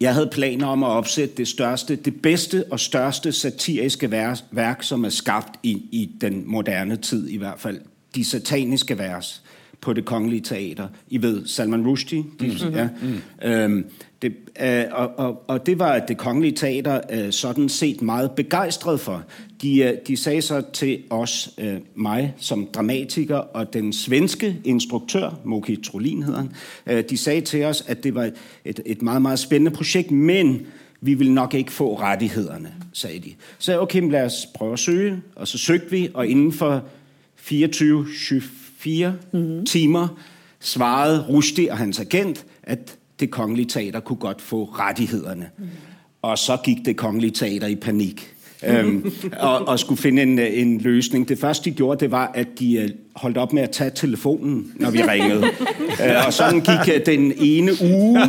Jeg hadde planer om å oppsette det største, det bedste og største satiriske værk som er skapt i, i den moderne tid i hvert fall. De sataniske vers på det kongelige teater. I ved Salman Rushdie. De, mm. Ja. Mm. Øhm, det, øh, og, og, og, det var det kongelige teater øh, sådan set meget begejstret for. De, øh, de sagde så til os, øh, meg som dramatiker og den svenske instruktør, Moki Trolin hedder han, øh, de sagde til oss at det var et, et meget, meget spændende projekt, men vi vil nok ikke få rettighetene, sagde de. Så okay, la oss prøve å søke, og så søgte vi, og innenfor 24, 25 fire mm. timer, svarede Rushdie og hans agent, at det kongelige teater kunne godt få rettighederne. Mm. Og så gikk det kongelige teater i panik. øhm, [LAUGHS] og, og, skulle finne en, en, løsning. Det første, de gjorde, det var, at de øh, holdt opp med å ta telefonen, når vi ringede. [LAUGHS] øh, og sådan gikk øh, den ene uge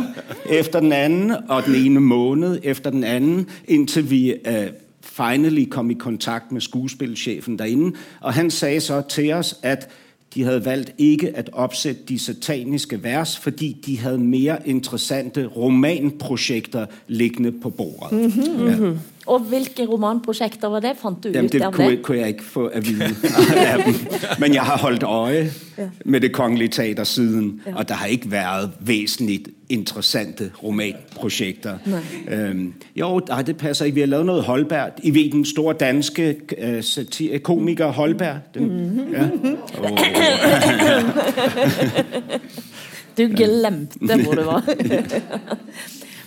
efter den anden, og den ene måned efter den anden, inntil vi øh, finally kom i kontakt med skuespilschefen der inne. Og han sagde så til oss at de havde valgt ikke at opsætte de sataniske vers, fordi de havde mere interessante romanprojekter liggende på bordet. Mhm, mhm. Og hvilke romanprosjekter var det? Fant du Jamen, ut det det? kunne jeg ikke få at vide af dem. Men jeg har holdt øje Ja. med det kongelige teater siden, Ja. og der har ikke været væsentligt interessante romanprojekter. Nej. Øhm, jo, nej, det passer ikke. Vi har lavet noget Holberg. I ved, den store danske øh, satir- komiker Holberg. Den, Mhm. ja. Du glemte hvor du var. [LAUGHS]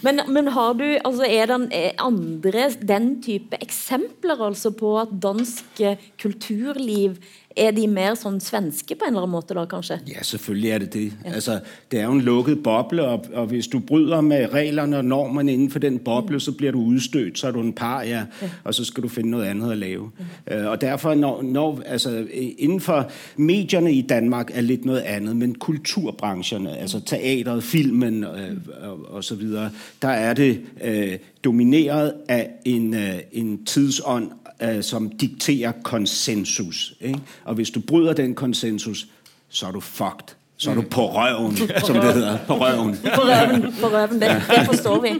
Men, men du, altså er det er andre den type eksempler altså på at dansk eh, kulturliv er de mer sånn svenske på en eller annen måte da, kanskje? Ja, selvfølgelig er det det. Altså, det er jo en lukket boble, og, og hvis du bryder med reglene og normene innenfor den boble, så blir du udstødt, så er du en par, ja, og så skal du finne noe annet å lave. Uh, og derfor, når, når, altså, Innenfor mediene i Danmark er litt noe annet, men kulturbrancherne, altså teateret, filmen uh, så videre, der er det uh, domineret av en, uh, en tidsånd, øh, som dikterer konsensus. Ikke? Og hvis du bryder den konsensus, så er du fucked. Så er du på røven, [LAUGHS] som det heter. På røven. På røven, på røven det, det forstår vi. [LAUGHS]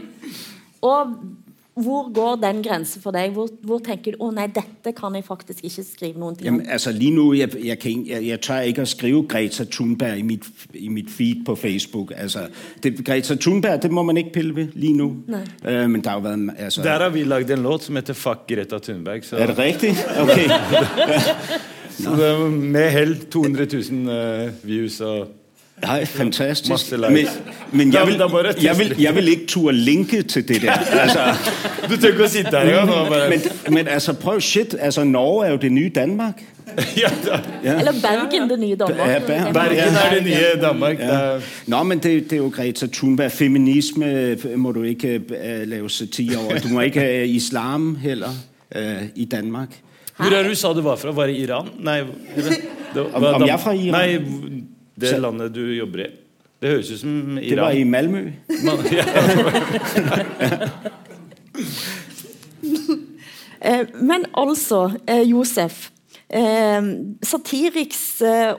Og hvor går den grensen for deg? Hvor, hvor tenker du å nei, dette kan jeg faktisk ikke skrive noen ting om? Jamen, altså lige nu, jeg, jeg, kan jeg, jeg tør ikke å skrive Greta Thunberg i mitt, i mitt feed på Facebook. Altså, det, Greta Thunberg, det må man ikke pille ved lige nå. Nej. Øh, men der har jo. Altså, Der har vi lagd en låt som heter 'Fuck Greta Thunberg'. Så. Er det riktig? Okay. [LAUGHS] Så det er med hell 200 000 uh, views og Nej, fantastisk. Men, men jeg, vil, jeg, vil, jeg vil ikke turde linke til det der. [LAUGHS] Altså, Du tør ikke å sitte her engang. bare- men, men altså, prøv shit. Altså, Norge er jo det nye Danmark. [LAUGHS] ja, da. Ja. Eller Bergen, det nye Danmark. Ja, Ber- Bergen er det nye Danmark. Ja. Nå, men det, det er jo Greta Thunberg. Feminisme øh, må du ikke uh, lage satire over. Du må ikke ha islam heller uh, i Danmark. Hvor er det du sa du var fra? Var det Iran? Nei, det, det, [LAUGHS] Om- om jeg er fra Iran? Nei, det landet du jobber i. Det høres ut som Iran. Det var i Malmø. Man, [LAUGHS] ja. Eh, Men altså, eh, Josef. Eh, satiriks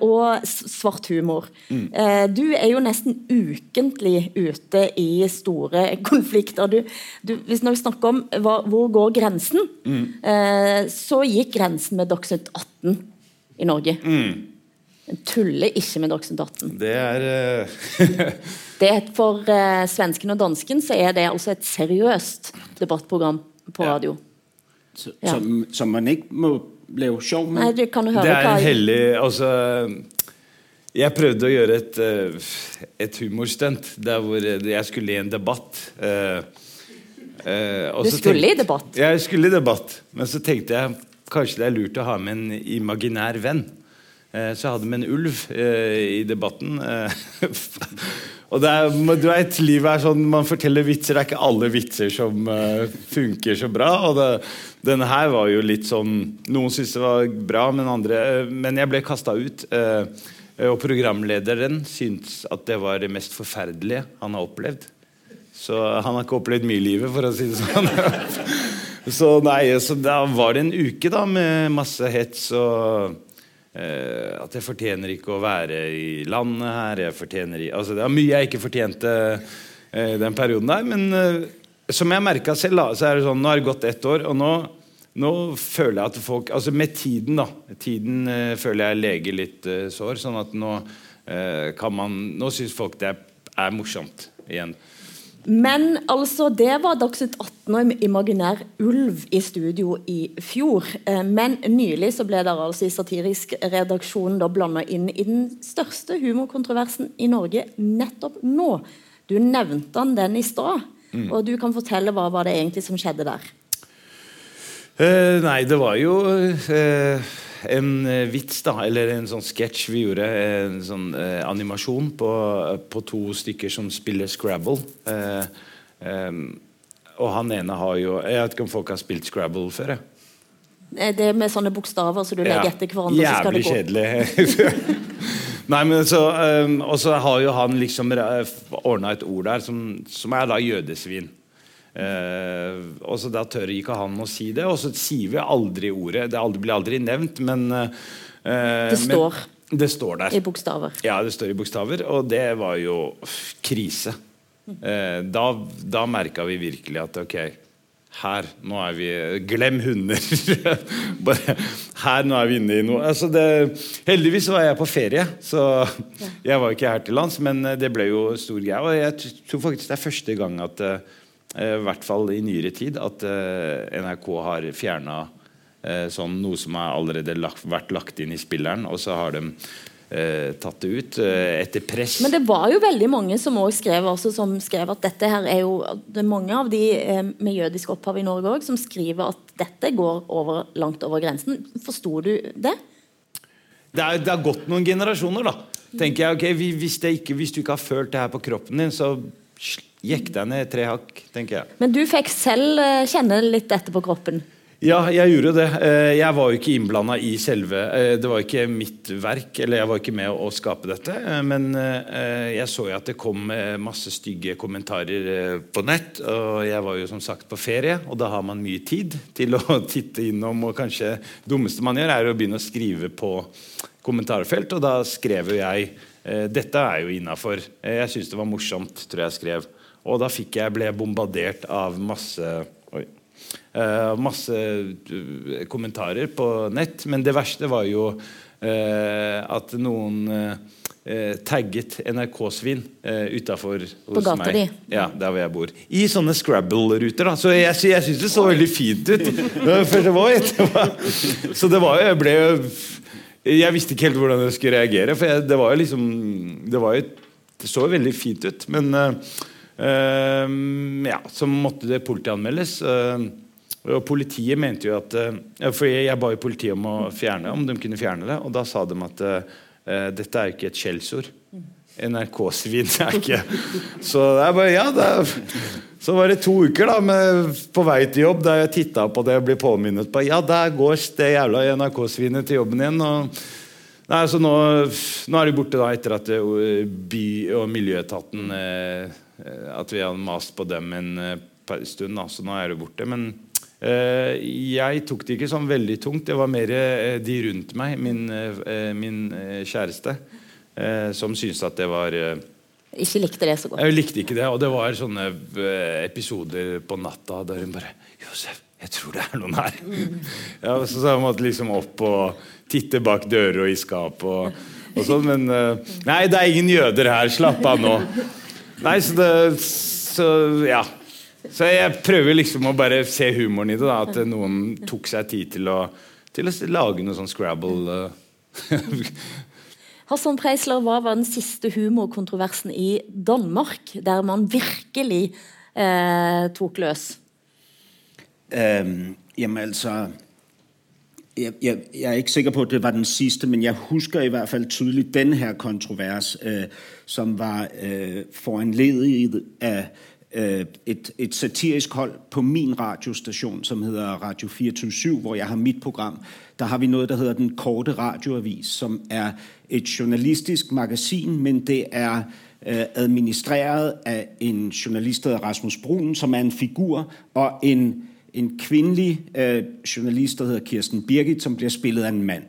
og svart humor. Mm. Eh, du er jo nesten ukentlig ute i store [LAUGHS] konflikter. Du, du, hvis når vi snakker om hva, hvor går grensen, Mm. eh, så gikk grensen med Dagsnytt 18 i Norge. Mm. Tuller ikke med Dagsnytt 18. Det er [LAUGHS] Det For eh, svensken og dansken så er det altså et seriøst debattprogram på radio. Så, Ja. som, som man ikke må lave sjov med. Nei, du kan jo høre Det er hva en hellig Altså Jeg prøvde å gjøre et, eh, et humorstunt der hvor jeg skulle i en debatt. eh, eh, og Du så skulle i debatt? Ja, jeg skulle i debatt. Men så tenkte jeg kanskje det er lurt å ha med en imaginær venn. Eh, Så jeg hadde med en ulv eh, i debatten. eh, og er, du vet, Livet er sånn man forteller vitser. Det er ikke alle vitser som uh, funker så bra. Og det, denne her var jo litt sånn Noen syntes det var bra, men andre uh, Men jeg ble kasta ut. Uh, og programlederen syntes at det var det mest forferdelige han har opplevd. Så han har ikke opplevd mye i livet, for å si det sånn. [LAUGHS] så nei, så da var det en uke da med masse hets og at jeg fortjener ikke å være i landet her. Jeg fortjener altså Det var mye jeg ikke fortjente eh, den perioden der. Men eh, som jeg merka selv, så er det sånn nå har det gått ett år, og nå, nå føler jeg at folk Altså med tiden, da. Tiden eh, føler jeg leger litt eh, sår. Sånn at nå eh, kan man Nå syns folk det er, er morsomt igjen. Men altså, det var Dagsnytt 18 og Imaginær ulv i studio i fjor. Eh, Men nylig så ble dere altså i satirisk redaksjon da blanda inn i den største humorkontroversen i Norge nettopp nå. Du nevnte den i stad, Mm. og du kan fortelle hva var det egentlig som skjedde der. Eh, nei, det var jo eh, en eh, vits, da, eller en sånn sketsj vi gjorde. En sånn eh, animasjon på, på to stykker som spiller Scrabble. Eh, eh, og han ene har jo Jeg vet ikke om folk har spilt Scrabble før? jeg. Eh, Det er med sånne bokstaver så du legger Ja. etter hverandre. så skal det Jævlig gå. kjedelig. [LAUGHS] Nei, men så, um, Og så har jo han liksom ordna et ord der som, som er da jødesvin. Eh, og så Da tør ikke han å si det, og så sier vi aldri ordet. Det aldri, blir aldri nevnt, men eh, Det står. Men, det står der. I bokstaver. Ja, det står i bokstaver, og det var jo krise. Eh, da da merka vi virkelig at ok, her, nå er vi Glem hunder. [LAUGHS] Bare, her, nå er vi inne i noe. Altså det, heldigvis var jeg på ferie, så jeg var ikke her til lands, men det ble jo stor greie. Og jeg tror faktisk det er første gang at i hvert fall i nyere tid at eh, NRK har fjerna eh, sånn noe som har allerede lagt, vært lagt inn i spilleren, og så har de eh, tatt det ut eh, etter press. Men det var jo veldig mange som også skrev, også, som skrev at dette her er jo Det er mange av de eh, med jødisk opphav i Norge også, som skriver at dette går over, langt over grensen. Forsto du det? det, er, det har gått noen generasjoner, da. Tenker jeg, ok, hvis, det ikke, hvis du ikke har følt det her på kroppen din, så sl- den ned tre hakk, tenker jeg. Men du fikk selv eh, kjenne litt dette på kroppen? Ja, jeg gjorde det. Eh, Jeg var jo ikke innblanda i selve eh, Det var ikke mitt verk, eller jeg var ikke med å skape dette. Men jeg så jo at det kom masse stygge kommentarer på nett. Og jeg var jo som sagt på ferie, og da har man mye tid til å [LAUGHS] titte innom. Og kanskje det dummeste man gjør, er å begynne å skrive på kommentarfelt. Og da skrev jo jeg Dette er jo innafor. Jeg syns det var morsomt, tror jeg skrev. Og da fikk jeg, ble jeg bombardert av masse Oi. uh, masse eh, kommentarer på nett, men det verste var jo uh, at noen uh, tagget NRK-svin uh, utafor hos gata meg. De. Ja, der hvor jeg bor. I sånne Scrabble-ruter. da Så jeg, jeg syns det så veldig fint ut. [LAUGHS] For det var, så det var Jeg ble Jeg visste ikke helt hvordan jeg skulle reagere, for jeg, det var jo liksom Det var Det så veldig fint ut, men eh, eh, Ja, så måtte det politianmeldes. eh, og Politiet mente jo at eh, For jeg, ba jo politiet om å fjerne Om de kunne fjerne det, og da sa de at eh, dette er ikke et skjellsord. NRK-svin er ikke Så det er bare Ja, det er, så var det to uker da med, på vei til jobb der jeg titta på det og ble påminnet på Ja, der går det jævla NRK-svinet til jobben igjen. Og, nei, så nå, nå er de borte da etter at eh, by- og miljøetaten eh, At vi hadde mast på dem en eh, stund, da, så nå er det borte. Men eh, jeg tok det ikke sånn veldig tungt. Det var mer eh, de rundt meg, min, eh, min eh, kjæreste, eh, som syntes at det var eh, Ikke likte det så godt. jeg likte ikke det, og det var sånne eh, episoder på natta der hun bare Josef, jeg tror det er noen her. ja, så, så jeg måtte liksom opp og titte bak dører og i skap og, og sånn, men eh, Nei, det er ingen jøder her, slapp av nå. Nei, så det Så ja. Så jeg prøver liksom å bare se humoren i det, da, at noen tok seg tid til å, til å lage noe sånn Scrabble. eh. [LAUGHS] Hassan Preisler, hva var den siste humorkontroversen i Danmark, der man virkelig eh, tok løs? Um, jamen altså, jeg, jeg, jeg er ikke sikker på, at det var den sidste, men jeg husker i hvert fald tydeligt den her kontrovers, øh, som var øh, foranledet af øh, et, et satirisk hold på min radiostation, som hedder Radio 24 hvor jeg har mit program. Der har vi noget, der hedder Den Korte Radioavis, som er et journalistisk magasin, men det er øh, administreret af en journalist, der hedder Rasmus Brun, som er en figur, og en, en kvindelig øh, journalist, der hedder Kirsten Birgit, som bliver spillet af en mand.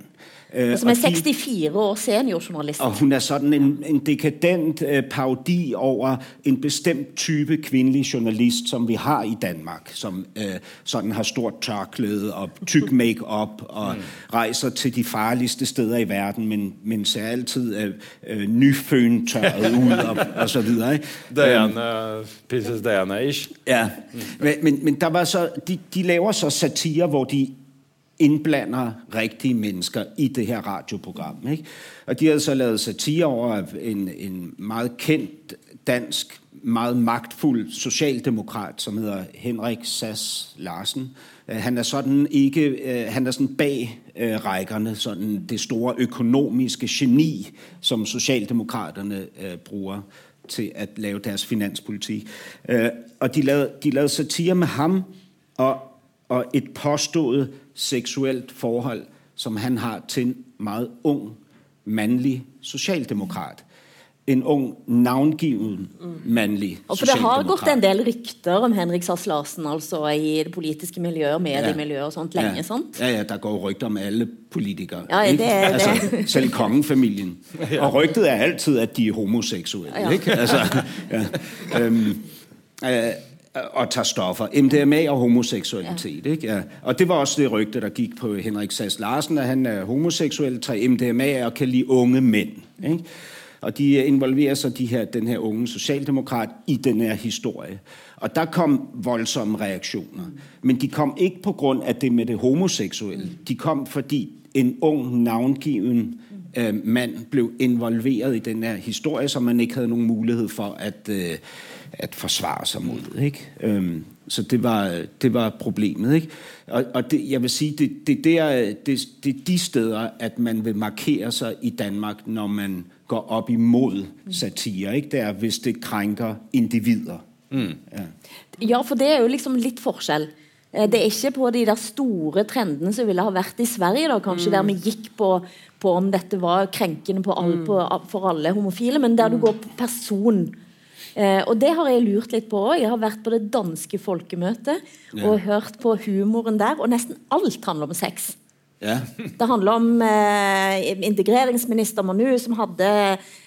Og som er 64 år seniorjournalist. og hun er sådan en, en dekadent øh, parodi over en bestemt type kvinnelig journalist, som vi har i Danmark, som øh, sådan har stort tørklæde og tykk make-up og reiser rejser til de farligste steder i verden, men, men ser altid øh, nyføntørret ud og, og så videre. Ikke? Diana, prinsesse Diana-ish. Ja, men, men, men der var så, de, de laver så satire, hvor de indblander rigtige mennesker i det her radioprogram. Ikke? Og de havde så lavet satire over en, en meget kendt dansk, meget magtfuld socialdemokrat, som hedder Henrik Sass Larsen. Øh, Han er sådan ikke, øh, han er sådan bag øh, rækkerne, sådan det store økonomiske geni, som socialdemokraterne bruger til at lave deres finanspolitik. Øh, og de lavede satire med ham og, og et påstået seksuelt forhold, som han har til en meget ung, mannlig sosialdemokrat. En ung, navngiven mannlig sosialdemokrat Og for Det har gått en del rykter om Henrik Sass Larsen altså, i det politiske miljøet og mediemiljøet og sånt lenge. ja. sant? Ja, ja, der går rykter om alle politikere. Ja, det det. Altså, selv kongefamilien. [LAUGHS] Og ryktet er altid, at de er homoseksuelle. Ja. Ikke? Altså, [LAUGHS] ja. Um, øh, og tager stoffer. MDMA og homoseksualitet. Ja. Ikke? Ja. Og det var også det rygte, der gik på Henrik Sass Larsen, at han er homoseksuel, tager MDMA og kan lide unge mænd. Ikke? Og de involverer så de her, den her unge socialdemokrat i den her historie. Og der kom voldsomme reaktioner. Men de kom ikke på grund af det med det homoseksuelle. De kom fordi en ung, navngiven øh, mand blev involveret i den her historie, som man ikke havde nogen mulighed for at, øh, at forsvare sig mod. Ikke? Øhm, så det var, det var problemet. Ikke? Og, og det, jeg vil sige, det, det, der, det, det er de steder, at man vil markere sig i Danmark, når man går op imod satire. Ikke? Det er, hvis det krænker individer. Mm. Ja. Ja, for det er jo liksom litt forskjell. Eh, Det er ikke på de der store trendene som ville ha vært i Sverige, da, kanskje, der vi gikk på, på om dette var krenkende på alle, på, for alle homofile, men der du går på person. Eh, og det har jeg lurt litt på òg. Jeg har vært på det danske folkemøtet og hørt på humoren der, og nesten alt handler om sex. Ja. Det handler om eh, integreringsminister Manu som hadde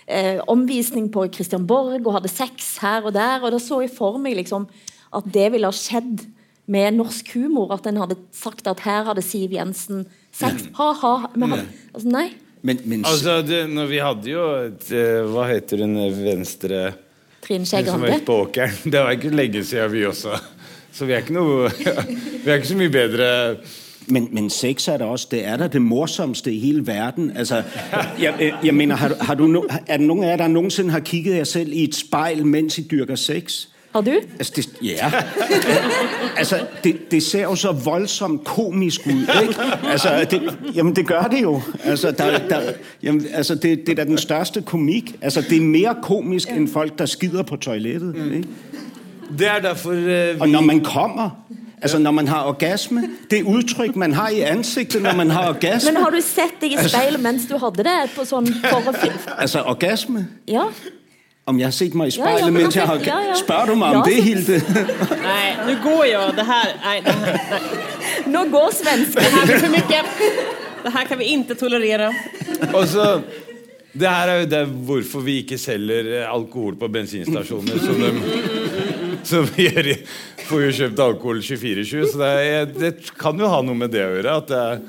eh, omvisning på Christian Borg og hadde sex her og der. Og da så jeg for meg liksom, at det ville ha skjedd med norsk humor. At en hadde sagt at her hadde Siv Jensen sex. Ha-ha. men Altså, nei. Men, men Altså, det, når vi hadde jo et, eh, Hva heter den venstre Trine Skei Grande. [LAUGHS] Det var ikke lenge siden, vi også. Så vi er ikke noe [LAUGHS] Vi er ikke så mye bedre Men, men sex er det også. Det er da det morsomste i hele verden. Altså, jeg, jeg, jeg mener, har, har du no, er det noen av dere der noensinne har kikket dere selv i et speil mens dere dyrker sex? Har du? Altså, det, ja. [LAUGHS] altså, det, det ser jo så voldsomt komisk ut, ikke? Altså, det, jamen, det gør det jo. Altså, der, der, jamen, altså det, det er da den største komik. Altså, det er mer komisk enn folk, der skider på toilettet, ikke? Det er derfor eh, Og når man kommer, altså når man har orgasme, det uttrykk man har i ansiktet når man har orgasme. Men har du sett deg i speilet mens du hadde det? På sånn [LAUGHS] Altså orgasme? Ja. Om jeg har sett meg i Ja, ja, men mens jeg har ja, ja. Spør du meg om Ja, det, Hilde? nei, nå går jo Det her Nei. nei, nei. Nå går svensken. Det her blir för mycket. Det her kan vi ikke tolerere. Og så Det her er jo det hvorfor vi ikke selger eh, alkohol på bensinstasjoner. Som de, som gjør får jo kjøpt alkohol 24-7. Så det, er, det kan jo ha noe med det å gjøre. At det er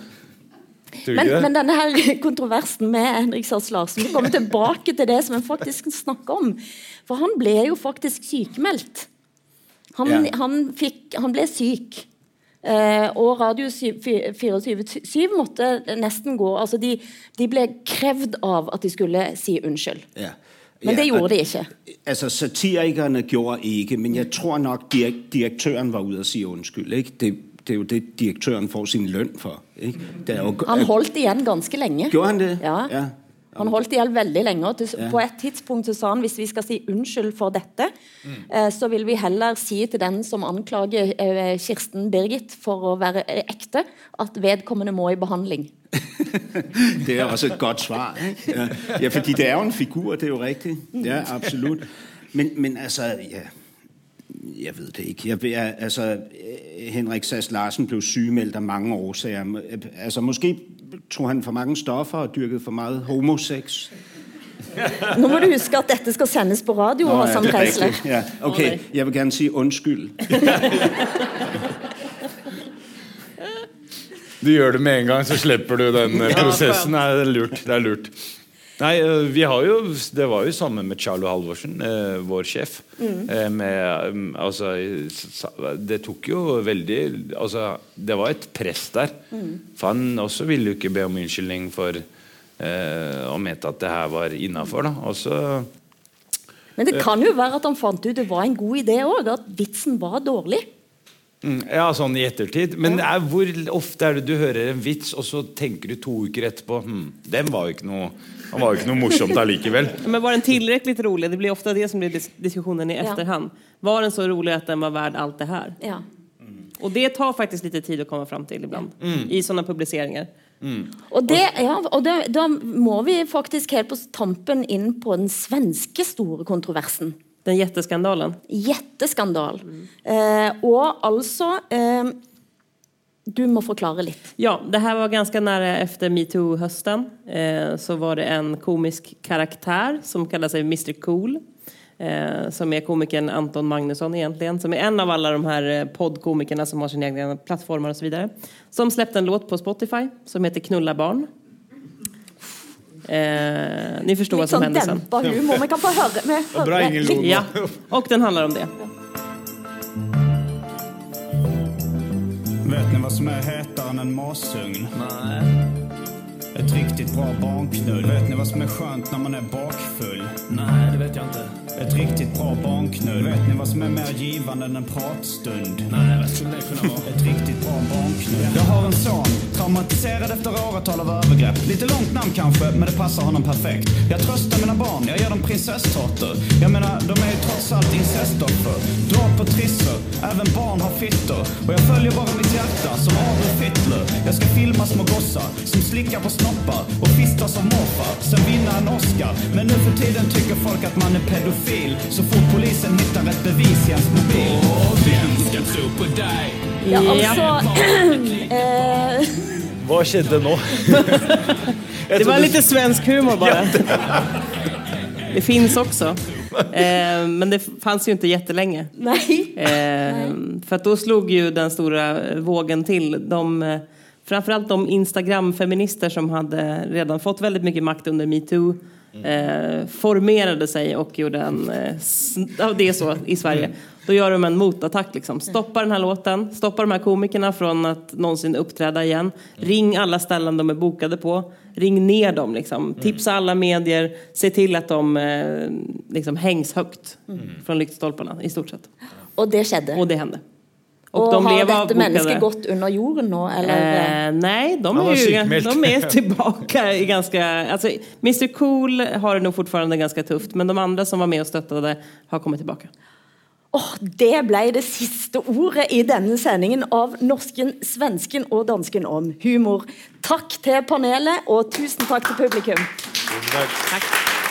Men, men denne her [LAUGHS] kontroversen med Henrik Sars Larsen Vi kommer tilbake til det som en faktisk snakker om. For han ble jo faktisk sykemeldt. Han, Ja. han, fikk, han ble syk. Eh, og Radio 24-7 måtte nesten gå altså de, de ble krevd av at de skulle si unnskyld. Ja. Men det gjorde de ikke. Altså, satirikerne gjorde ikke, men jeg tror nok, direk direktøren var ude og si unnskyld. Ikke? Det, det er jo det, direktøren får sin lønn for. Ikke? Det jo, Han holdt igjen ganske lenge. Gjorde han det? Ja. ja. Han holdt igjen veldig lenge. og til, Ja. På et tidspunkt så sa han hvis vi skal si unnskyld for dette, Mm. eh, så vil vi heller si til den som anklager eh, Kirsten Birgit for å være eh, ekte, at vedkommende må i behandling. [LAUGHS] Det er også et godt svar. Ja. ja, fordi det er jo en figur, det er jo riktig. Ja, absolutt. Men, men altså, ja, jeg ved det ikke. Jeg, jeg, altså, Henrik Sass Larsen blev sygemeldt af mange årsager. Altså, måske tog han for mange stoffer og dyrket for meget homosex. Nå må du huske at dette skal sendes på radio. Nå, ja, Hassan det er Ja, okay, jeg vil gerne si unnskyld. Du gjør det med en gang, så slipper du den prosessen. Nei, det er lurt. Det er lurt. Nei, eh, vi har jo Det var jo sammen med Charlo Halvorsen, eh, vår sjef. Mm. Eh, med, um, altså, det tok jo veldig Altså, det var et press der. Mm. For han også ville jo ikke be om unnskyldning for eh, å mente at det her var innafor. Og så Men det kan jo være at han fant ut det var en god idé òg, at vitsen var dårlig. Mm, Ja, sånn i ettertid. Men er, hvor ofte er det du hører en vits, og så tenker du to uker etterpå hm, Den var jo ikke noe Han var jo ikke noe morsomt allikevel. [LAUGHS] Men var den tilrekkelig rolig? Det blir ofte det som blir diskusjonen diskussionen i Ja. efterhand. Var den så rolig at den var verd alt det her? Ja. Og det tar faktisk litt tid å komme fram til ibland. Mm. I sånne publiseringer. Mm. Og, det, ja, og det, da må vi faktisk helt på tampen inn på den svenske store kontroversen. Den jätteskandalen. Jätteskandal. Eh, og altså eh, Du må forklare litt. Ja, det her var ganske nære efter metoo-høsten. Eh, så var det en komisk karakter som kaller seg Mr Cool. Eh, som er komikeren Anton Magnusson egentlig. Som er en av alle de her podkomikerne som har sine egne plattformer osv. så vidare. Som släppte en låt på Spotify som heter Knulla barn. Eh, ni förstår vad som sånn hände sen. dempa humor. Man kan få høre. höra Bra litt. Ja, och den handlar om det. Vet ni vad som är hetare än en masugn? Nej. Ett riktigt bra barnknull. Vet ni vad som är skönt när man är bakfull? Nej, det vet jag inte. Ett riktigt bra barnknull. Vet ni vad som är mer givande än en pratstund? Nej, vad skulle det kunna vara? Ett riktigt bra barnknull. Jag har en son, traumatiserad efter åratal av övergrepp. Lite långt namn kanske, men det passar honom perfekt. Jag tröstar mina barn, jag ger dem prinsesstårtor. Jag menar, de är ju trots allt incestoffer. Drar på trissor, även barn har fittor. Och jag följer bara mitt hjärta som Adolf Hitler. Jag ska filma små gossar som slickar på snoppar och fistar som morfar. Sen vinna en Oscar. Men nu för tiden tycker folk att man är pedofil. Så fort polisen hittar ett bevis i ens mobil. Och vem ska tro på dig? Ja, altså [CLEARS THROAT] eh, Hva skjedde nå? [LAUGHS] Det var lite svensk humor bare. Det fins også. Eh, men det fanns ju inte jättelänge. Nej. Eh, för att då slog ju den stora vågen til. De, eh, framförallt de Instagram-feminister som hadde redan fått väldigt mycket makt under metoo eh, formerade sig och gjorde en... Eh, det är så i Sverige. Då gör de en motattack. Liksom. Stoppa den här låten, stoppa de här komikerna från att någonsin uppträda igen. Ring alla ställen de är bokade på. Ring ner dem. Liksom. Tipsa alla medier. Se till att de eh, liksom hängs högt från lyktstolparna i stort sett. Og det skjedde. Och det hände. Og, de har dette mennesket gått under jorden nå, eller? Eh, nei, de er, ju, de er [LAUGHS] tilbake i ganske altså, Mr Cool har det nå fortfarande ganske tufft, men de andre som var med og støttet det har kommet tilbake. Åh, det ble det siste ordet i denne sendingen av norsken, svensken og dansken om humor. Takk til panelet, og tusen takk til publikum. Takk.